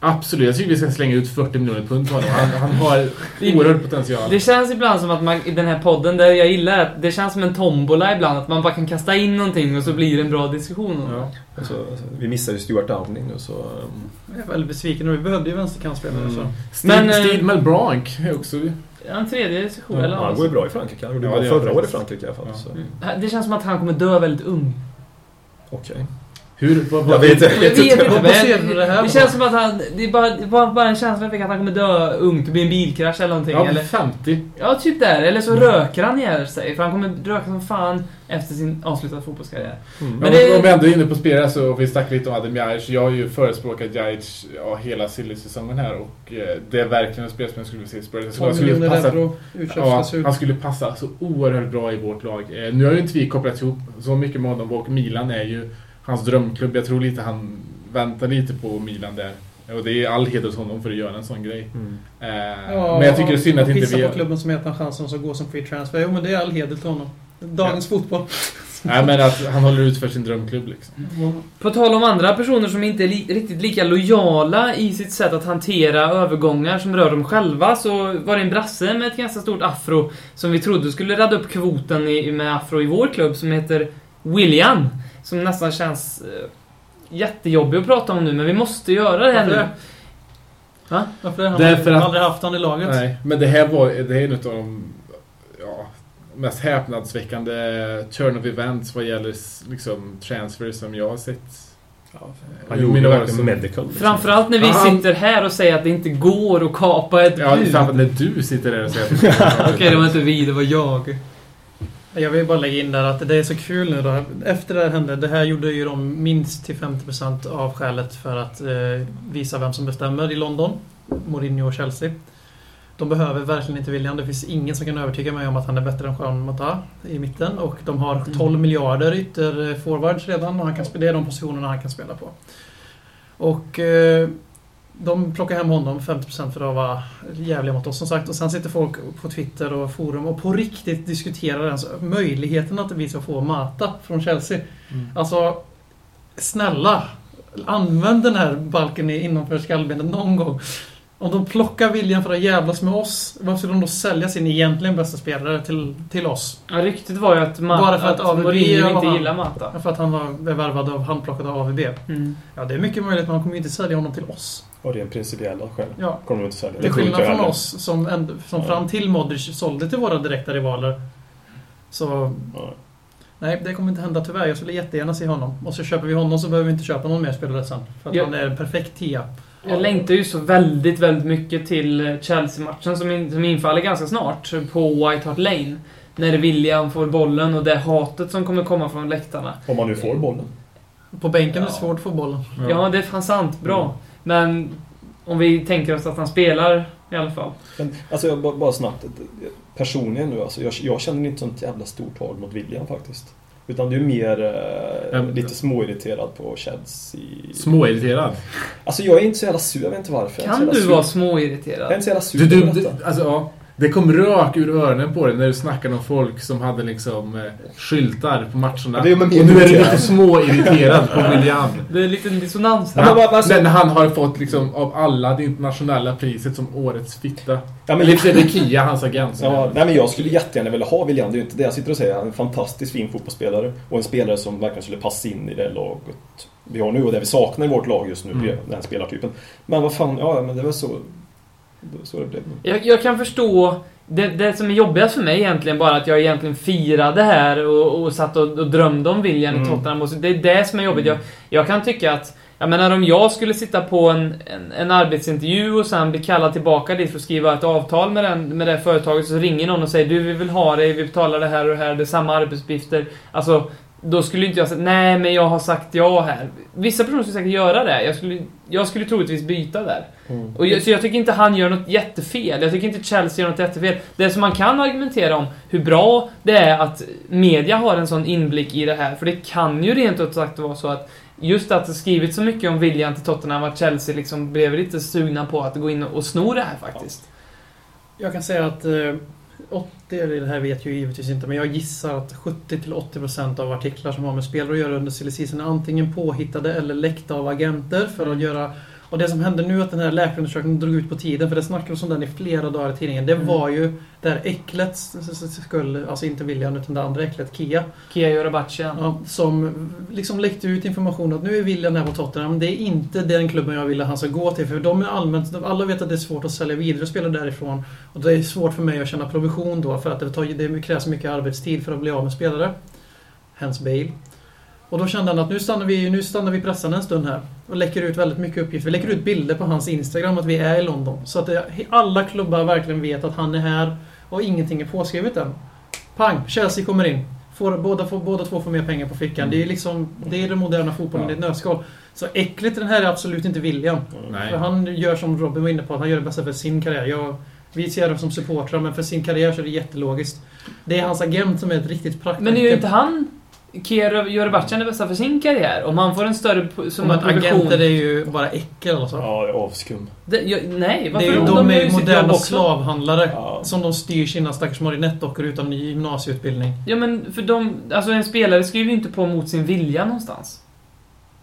Absolut, jag tycker vi ska slänga ut 40 miljoner pund på honom. Han, han har oerhörd potential. Det känns ibland som att man, i den här podden, där jag gillar att det känns som en tombola ibland, att man bara kan kasta in någonting och så blir det en bra diskussion om. Ja. Alltså, alltså, vi missar ju Stuart Downing nu så... Um, Jag är väldigt besviken och vi behövde ju vänsterkantspelare. Mm. Så. Steve, Men, eh, Steve Melbranc är också... Ja, en tredje session, Ja, eller han vad? går ju bra i Frankrike. Han gjorde Ja, bra förra året i. Frankrike i alla fall. Ja. Så. Mm. Det känns som att han kommer dö väldigt ung. Okej. Hur? Vad, Jag vad, vet inte. Jag vet inte, Vad baserar det här det känns som att han... Det är bara, det är bara, en känsla jag fick att han kommer dö ungt, det blir en bilkrasch eller någonting. Ja, eller, 50. ja, typ där. Eller så röker han ihjäl sig, för han kommer röka som fan efter sin avslutade fotbollskarriär. Mm. Men det- Om vi ändå är inne på spelare så vi snackade lite om Adam Jajic. Jag har ju förespråkat Jajic ja, hela silly-säsongen här och eh, det är verkligen en spelare som jag skulle vilja se i Spurs. Jag 12 skulle miljoner passa, euro ja, han skulle passa så oerhört bra i vårt lag. Eh, nu har ju inte vi kopplat ihop så mycket med honom och Milan är ju hans drömklubb. Jag tror lite han väntar lite på Milan där. Och det är all heder åt honom för att göra en sån grej. Mm. Eh, Ja, men jag tycker det är synd att inte vi... på klubben som heter chansen som går som free transfer. Jo, men det är all heder till honom. Dagens fotboll. Nej men att han håller ut för sin drömklubb liksom. På tal om andra personer som inte är li riktigt lika lojala i sitt sätt att hantera övergångar som rör dem själva så var det en brasse med ett ganska stort afro som vi trodde skulle radda upp kvoten i, med afro i vår klubb som heter William. Som nästan känns eh, jättejobbig att prata om nu men vi måste göra det här Varför nu. det? Va? Varför det? Han Därför har att- aldrig haft han i laget. Nej, men det här var det är en av de ja, mest häpnadsväckande turn of events vad gäller s- liksom, transfer som jag har sett. Han I gjorde mina ju år verkligen som- medical. liksom. Framförallt när vi Han- sitter här och säger att det inte går att kapa ett Ja, bud. framförallt när du sitter där och säger att Okej, det var inte vi, det var jag. Jag vill bara lägga in där att det är så kul nu då. Efter det här hände, det här gjorde ju de minst till 50% av skälet för att eh, visa vem som bestämmer i London. Mourinho och Chelsea. De behöver verkligen inte William. Det finns ingen som kan övertyga mig om att han är bättre än Juan Mata i mitten. Och de har 12 miljarder ytter forwards redan och han kan, spela- de positionerna han kan spela på. Och eh, de plockar hem honom 50% för att vara jävliga mot oss som sagt. Och sen sitter folk på Twitter och forum och på riktigt diskuterar ens möjligheten att vi ska få Mata från Chelsea. Mm. Alltså, snälla. Använd den här balken innanför skallbenet någon gång. Om de plockar viljan för att jävlas med oss, varför skulle de då sälja sin egentligen bästa spelare till, till oss? Ja, ryktet var ju att, Ma- Bara för att att AVB inte gillar Mata. För att han var värvad av, handplockad av AVB. Mm. Ja, det är mycket möjligt, men han kommer ju inte sälja honom till oss. Och rent principiella skäl Ja. kommer de inte sälja. Till inte skillnad från oss som, änd- som Ja. fram till Modric sålde till våra direkta rivaler. Så Ja. nej, det kommer inte hända tyvärr. Jag skulle jättegärna se honom. Och så köper vi honom så behöver vi inte köpa någon mer spelare sen. För att Ja. han är en perfekt tia. Jag längtar ju så väldigt, väldigt mycket till Chelsea-matchen som, in, som infaller ganska snart på White Hart Lane. När William får bollen och det hatet som kommer komma från läktarna. Om man nu får bollen. På bänken är det Ja. svårt att få bollen. Ja, det är fan sant. Bra. Mm. Men om vi tänker oss att han spelar i alla fall. Men, alltså jag, bara, bara snabbt. Personligen nu, alltså, jag, jag känner inte sånt jävla stort tag mot William faktiskt. Utan du är mer eh, Mm. lite småirriterad på Chelsea. Småirriterad. Alltså jag är inte så jävla sur, jag vet inte varför. Kan du vara sur. Jag är småirriterad? inte så jävla sur Du, du, du, alltså, ja, det kom rök ur öronen på dig när du snackade om folk som hade liksom eh, skyltar på matcherna. Ja, det och nu är du irriterad. lite småirriterad på William. Det är en liten dissonans Ja, där. men vad- alltså- När när han har fått liksom av alla det internationella priset som årets fitta. Ja, Ja, men, men det är Kia, hans agent. ja, nej, men jag skulle jättegärna vilja ha William, det är ju inte det jag sitter och säger. Han är en fantastiskt fin fotbollsspelare. Och en spelare som verkligen skulle passa in i det laget vi har nu och det vi saknar i vårt lag just nu, Mm. den spelartypen. Men vad fan, ja men det var så det, var så det blev. Jag, jag kan förstå det, det som är jobbigast för mig egentligen bara att jag egentligen firade här och, och satt och, och drömde om William i Mm. Tottenham. Och så, det är det som är jobbigt. Jag, jag kan tycka att Jag menar om jag skulle sitta på en, en, en arbetsintervju och sen bli kallad tillbaka dit för att skriva ett avtal med, den, med det företaget så ringer någon och säger du vi vill ha dig, vi betalar det här och det här, det är samma arbetsuppgifter. Alltså, då skulle inte jag säga nej men jag har sagt ja här. Vissa personer skulle säkert göra det. Jag skulle, jag skulle troligtvis byta där. Mm. Och jag, så jag tycker inte han gör något jättefel. Jag tycker inte Chelsea gör något jättefel. Det som man kan argumentera om hur bra det är att media har en sån inblick i det här. För det kan ju rent ut sagt vara så att just att det skrivit så mycket om viljan till Tottenham att Chelsea liksom blev lite sugna på att gå in och sno det här faktiskt. Jag kan säga att eh, 80, eller det här vet jag ju givetvis inte, men jag gissar att 70-80% av artiklar som har med spelare att göra under silly season är antingen påhittade eller läckta av agenter för att göra och det som hände nu att den här läkarundersökningen drog ut på tiden, för det snackades om den i flera dagar i tidningen, det Mm. var ju det här äcklets skull, alltså inte William utan det andra äcklet, Kia. Kia Jorabachian. Ja, som liksom läckte ut information att nu är William här på Tottenham. Det är inte den klubben jag vill att han ska gå till. För de är allmänt, alla vet att det är svårt att sälja vidare spelare därifrån. Och det är svårt för mig att tjäna provision då för att det, tar, det krävs mycket arbetstid för att bli av med spelare. Hence Bale. Och då kände han att nu stannar vi, nu stannar vi pressarna en stund här. Och läcker ut väldigt mycket uppgifter. Vi lägger ut bilder på hans Instagram att vi är i London. Så att det, alla klubbar verkligen vet att han är här och ingenting är påskrivet än. Pang! Chelsea kommer in. Får, båda, får, båda två får mer pengar på fickan. Det är liksom det är den moderna fotbollen Ja. i ett nötskal. Så äckligt den här är absolut inte William. Nej. För han gör som Robin var inne på, att han gör det bästa för sin karriär. Jag, vi ser det som supportrar, men för sin karriär så är det jättelogiskt. Det är hans agent som är ett riktigt praktexempel. Men är ju inte han, Kia Jorabachian, det bästa för sin karriär? Om han får en större summa provision... agenter är ju bara äckel alltså. Ja, avskum. Det, jag, nej, Det varför är, de gör är ju moderna slavhandlare. Ja. Som de styr sina stackars marionettdockor utan gymnasieutbildning. Ja men för de, alltså en spelare skriver ju inte på mot sin vilja någonstans.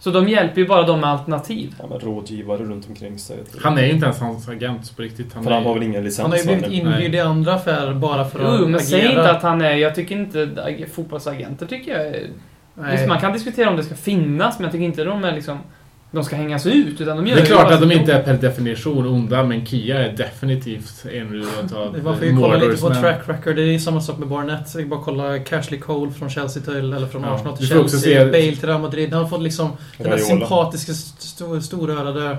Så de hjälper ju bara dem med alternativ. Ja, men rådgivare runt omkring sig. Han är ju inte ens hans agent på riktigt. Han För han är, har väl ingen licens? Han har ju blivit inbjuden i andra affärer bara för att Jo, men säg inte att han är, jag tycker inte, ag- fotbollsagenter tycker jag är, Nej. Visst, man kan diskutera om det ska finnas, men jag tycker inte de är liksom, de ska hängas ut, utan de gör det är ju klart att de inte är per definition onda, men Kia är definitivt en utav Det var för att kolla lite på track record. Det är samma sak med Barnett. Vi bara kolla Cashley Cole från Chelsea till, eller från Ja, Arsenal till får Chelsea. se- Bale till Real Madrid. Han har fått liksom den där sympatiska, st storörade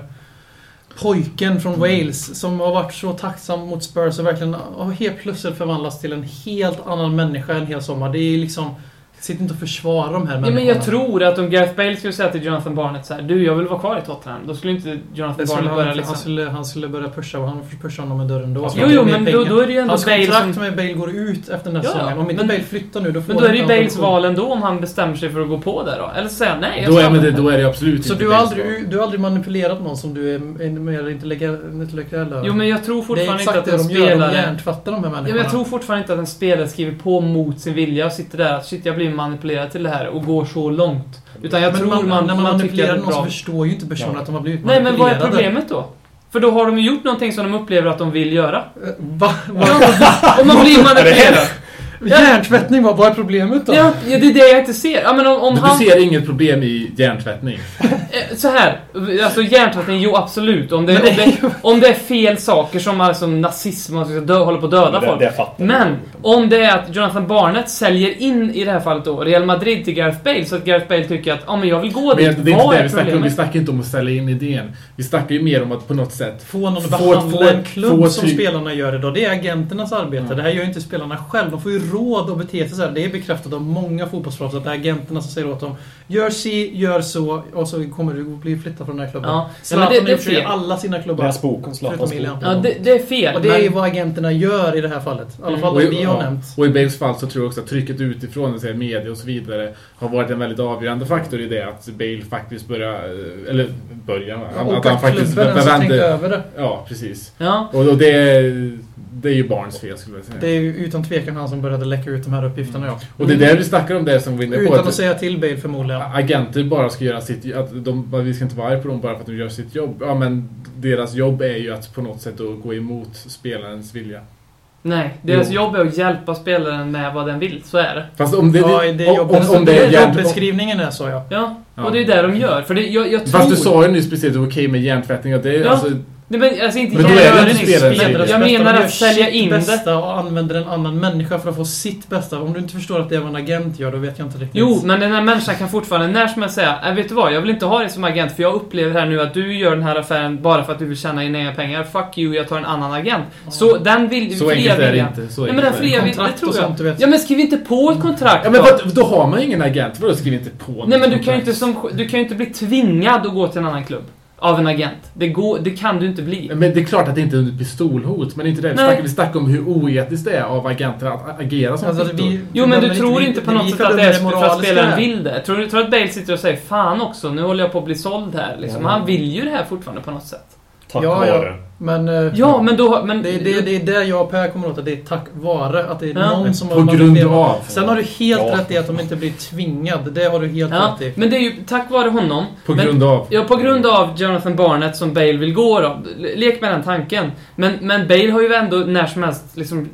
pojken från Wales som har varit så tacksam mot Spurs och verkligen har helt plötsligt förvandlats till en helt annan människa en hel sommar. Det är liksom... Sitt inte och försvara de här Ja, människorna. men jag tror att om Gareth Bale skulle säga till Jonathan Barnett så här, Du, jag vill vara kvar i Tottenham. Då skulle inte Jonathan Det skulle Barnett han, börja han, liksom... skulle, han skulle börja pusha och han pushar honom i dörren då. Jo, jo, men då, då är det ju ändå Hans Bale kontrakt som... med Bale går ut efter den här Ja, säsongen. Om inte men- Bale flyttar nu då får Men då är det ju han Bales val ändå om han bestämmer sig för att gå på det då. Eller så säger han nej, Då är, men det, då är det absolut Så inte du har, aldrig, du har aldrig manipulerat någon som du är en mer intellektuell över? Jo, men jag tror Det är fortfarande inte exakt att det en de gör. De spelare... hjärntvättar de här Ja, människorna. men jag tror fortfarande inte att en spelare skriver på mot sin vilja och sitter där att shit, jag blir manipulerad till det här och går så långt. Utan jag Men tror man, man, när man, man, manipulerar någon så förstår ju inte personen Ja. att de har blivit Nej, men vad är manipulerade. problemet då? För då har de ju gjort någonting som de upplever att de vill göra. Eh, Va? Om man blir manipulerad. Hjärntvättning, vad vad är problemet då? Ja, ja, det är det jag inte ser. Ja, men om, om Du han... ser inget problem i hjärntvättning. Eh, Så här, alltså hjärntvättning, jo absolut. Om det, om, det, om det är fel saker som alltså, nazism och ska dö, håller på att döda Men det- folk. det Men jag. om det är att Jonathan Barnett säljer in, i det här fallet då, Real Madrid till Gareth Bale så att Gareth Bale tycker att ja men jag vill gå Men det är dit. inte det är vi snackar om. Vi snackar inte om att ställa in idén. Vi snackar ju mer om att på något sätt Få någon att behandla en klubb få som spelarna gör idag. Det är agenternas arbete. Ja. Det här gör ju inte spelarna själv. De får ju råd att bete sig så här. Det är bekräftat av många fotbollsproffs att det är agenterna som säger åt dem Gör si, gör så och så kommer du bli flyttad från den här klubben. Ja, Zlatan men det- det är fel. alla sina klubbar. Läs boken, Zlatans bok. Ja, det, det är fel. Och det är ju men- vad agenterna gör i det här fallet. I alla Mm. fall Och det i- vi har ja. nämnt. Och i Bales fall så tror jag också att trycket utifrån, säga media och så vidare, har varit en väldigt avgörande faktor i det att Bale faktiskt börjar, eh, eller börjar, Och att han att faktiskt klubben ens har tänkt vände. över det. Ja, precis. Ja. Och, och det, är- det är ju barns fel skulle jag säga. Det är ju utan tvekan han som började läcka ut de här uppgifterna, ja. Och det är det vi snackar om det som vi är inne på. Utan att säga till Bale förmodligen. agenter bara ska göra sitt att de, Vi ska inte vara arga på dem bara för att de gör sitt jobb. Ja, men deras jobb är ju att på något sätt då gå emot spelarens vilja. Nej, deras Jo. jobb är att hjälpa spelaren med vad den vill. Så är det. Fast om det, Ja, det är om, jobbet. om, om det är Jobbeskrivningen är så, ja. Ja, Ja. och det är det de gör. För det, jag, jag tror... Fast du sa ju nyss precis att det var okej med hjärntvättning. Att det är, Ja. alltså, Nej, men alltså inte Men då är det spelare. Jag menar att sälja in det. bästa och använder en annan människa för att få sitt bästa. Om du inte förstår att det är vad en agent gör, då vet jag inte riktigt. Jo, men den här människan kan fortfarande när som helst säga äh, vet du vad, jag vill inte ha dig som agent för jag upplever här nu att du gör den här affären bara för att du vill tjäna dina egna pengar. Fuck you, jag tar en annan agent. Så den vill Så enkelt är det inte. Så Nej, men den fria viljan, det tror jag. sånt, vet. Ja men skriv inte på ett kontrakt Ja, men då. vad, då har man ju ingen agent. Vadå skriv inte på något Nej men du kan, ju inte som, du kan ju inte bli tvingad att gå till en annan klubb. Av en agent. Det, går, det kan du inte bli. Men det är klart att det inte är under pistolhot, men inte det. Vi snackar, vi snackar om hur oetiskt det är av agenter att agera som Alltså, vi, Jo men du vi- tror vi- inte på något sätt att det är för att spelaren vill det? Tror du tror att Bale sitter och säger Fan också, nu håller jag på att bli såld här liksom. Ja. Han vill ju det här fortfarande på något sätt. Tack Ja, ja. vare. Men... eh, Ja, men då... Men, Det, det, det är där jag och Per kommer åt att det är tack vare att det är Ja. någon som På har grund av. Sen har du helt Ja. rätt i att de inte blir tvingade. Det har du helt Ja, rätt i. men det är ju tack vare honom. På men, grund av. Ja, på grund av Jonathan Barnett som Bale vill gå då. Lek med den tanken. Men, men Bale har ju ändå när som helst liksom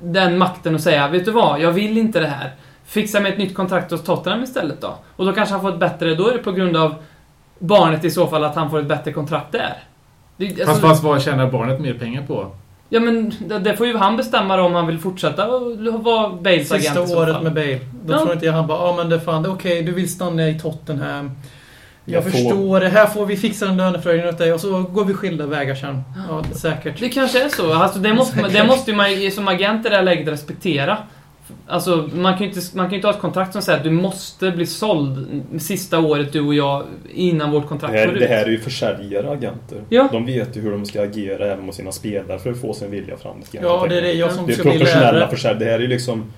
den makten att säga, vet du vad, jag vill inte det här. Fixa med ett nytt kontrakt hos Tottenham istället då. Och då kanske han får ett bättre, då är det på grund av Barnett i så fall att han får ett bättre kontrakt där. Det, alltså, Fast, fast vad tjänar barnet mer pengar på? Ja men det, det får ju han bestämma om han vill fortsätta vara Bales agent Sista i så året med Bale. Då Ja. tror inte jag han bara, ja men det är fan, okej, du vill stanna i Tottenham. Jag, Jag får- förstår det, här får vi fixa en löneförhöjning åt dig och så går vi skilda vägar sen. Ja, säkert. Det kanske är så. Alltså, det, måste, det måste man ju som agent i det här läget respektera. Alltså, man kan ju inte, man kan ju inte ha ett kontrakt som säger att du måste bli såld sista året du och jag innan vårt Det kontrakt här, går ut. det här är ju försäljare, agenter. Ja. De vet ju hur de ska agera även mot sina spelare för att få sin vilja fram. Det Ja, det är det jag som Det är ska bli professionella lärare. försäljare. Det här är ju liksom...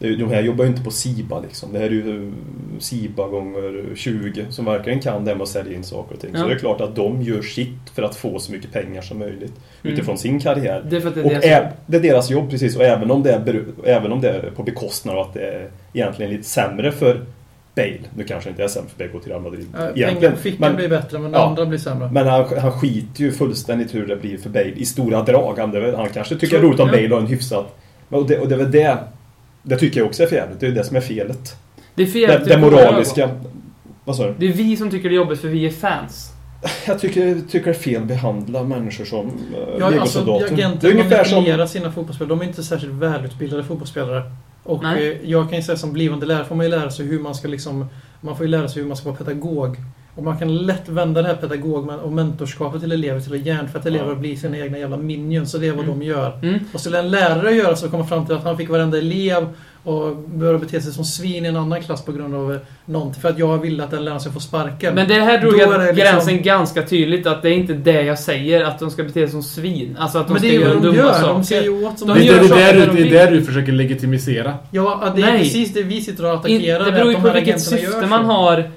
det De här jobbar ju inte på SIBA liksom. Det här är ju SIBA gånger 20 som verkligen kan det med att sälja in saker och ting. Ja. Så det är klart att de gör sitt för att få så mycket pengar som möjligt Mm. utifrån sin karriär. Det är det är Och deras det är deras jobb precis och även om det är, även om det är på bekostnad av att det är egentligen lite sämre för Bale. Nu kanske inte är sämre för Bale till Real Madrid. Ja, egentligen. Fickan Men- blir bättre, men Ja. andra blir sämre. men han, han skiter ju fullständigt hur det blir för Bale i stora drag. Han, det, han kanske tycker det Tror- är roligt om ja. Bale har en hyfsat... Och det, och det är väl det... Det tycker jag också är för jävligt. Det är det som är felet. Det är fel. Det, det moraliska... Vad sa du? Det är vi som tycker det är jobbigt för vi är fans. Jag tycker, tycker det är fel att behandla människor som uh, Ja, alltså, legosoldater. det agenter är ungefär som... sina fotbollsspelare. De är inte särskilt välutbildade fotbollsspelare. Och Nej. eh, jag kan ju säga som blivande lärare får man ju lära sig hur man ska liksom... Man får ju lära sig hur man ska vara pedagog. Och man kan lätt vända det här pedagog och mentorskapet till elever till att hjärntvätta elever Ja. och bli sina egna jävla minions. Så det är vad Mm. de gör. Mm. Och skulle en lärare göra så komma fram till att han fick varenda elev och börja bete sig som svin i en annan klass på grund av någonting. För att jag ville att den läraren ska få sparken. Men det här drog jag det liksom- gränsen ganska tydligt att det är inte det jag säger, att de ska bete sig som svin. Alltså att de Men ska det är ju göra vad de dumma gör. saker. De ser ju åt som De Det, de det, gör det, är där du, det är där du försöker legitimisera. Ja, det är Nej. precis det vi sitter och In, attackerar. det beror ju på vilket syfte man så. har.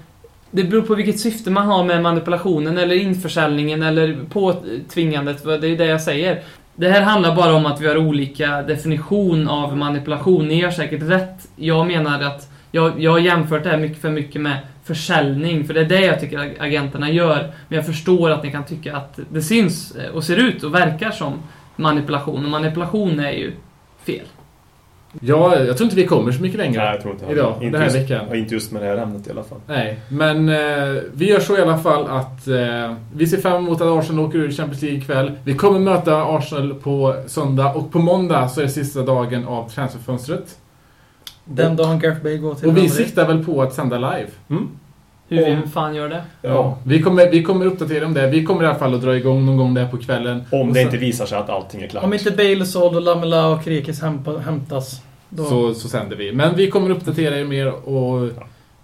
Det beror på vilket syfte man har med manipulationen eller införsäljningen eller påtvingandet. Det är ju det jag säger. Det här handlar bara om att vi har olika definition av manipulation. Ni har säkert rätt. Jag menar att jag, jag har jämfört det här mycket för mycket med försäljning, för det är det jag tycker agenterna gör. Men jag förstår att ni kan tycka att det syns och ser ut och verkar som manipulation. Och manipulation är ju fel. Ja, jag tror inte vi kommer så mycket längre. Nej, jag tror inte Idag, inte den här just, veckan. Inte just med det här ämnet i alla fall. Nej, men eh, vi gör så i alla fall att eh, vi ser fram emot att Arsenal åker ur Champions League ikväll. Vi kommer möta Arsenal på söndag och på måndag så är det sista dagen av transferfönstret. Den dagen Gareth Bale går till Och vi siktar väl på att sända live. Hur Om- vi fan gör det? Ja. Vi kommer, vi kommer uppdatera om det. Vi kommer i alla fall att dra igång någon gång där på kvällen. Om Och det sen- inte visar sig att allting är klart. Om inte Bale såld och Lamela och Krikis hämtas. Då... så, så sänder vi. Men vi kommer uppdatera er mer och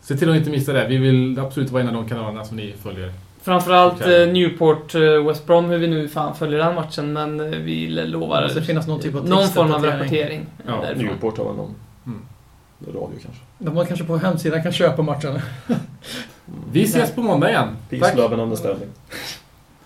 se till att inte missa det. Vi vill absolut vara en av de kanalerna som ni följer. Framförallt eh, Newport eh, West Brom, hur vi nu fan följer den matchen, men eh, vi lovar Det måste finnas någon typ av någon form av rapportering Ja, därifrån. Newport har väl någon Mm. radio kanske. De har kanske på hemsidan kan köpa matchen. Vi ses på måndag igen. Peace, Tack. love and understanding.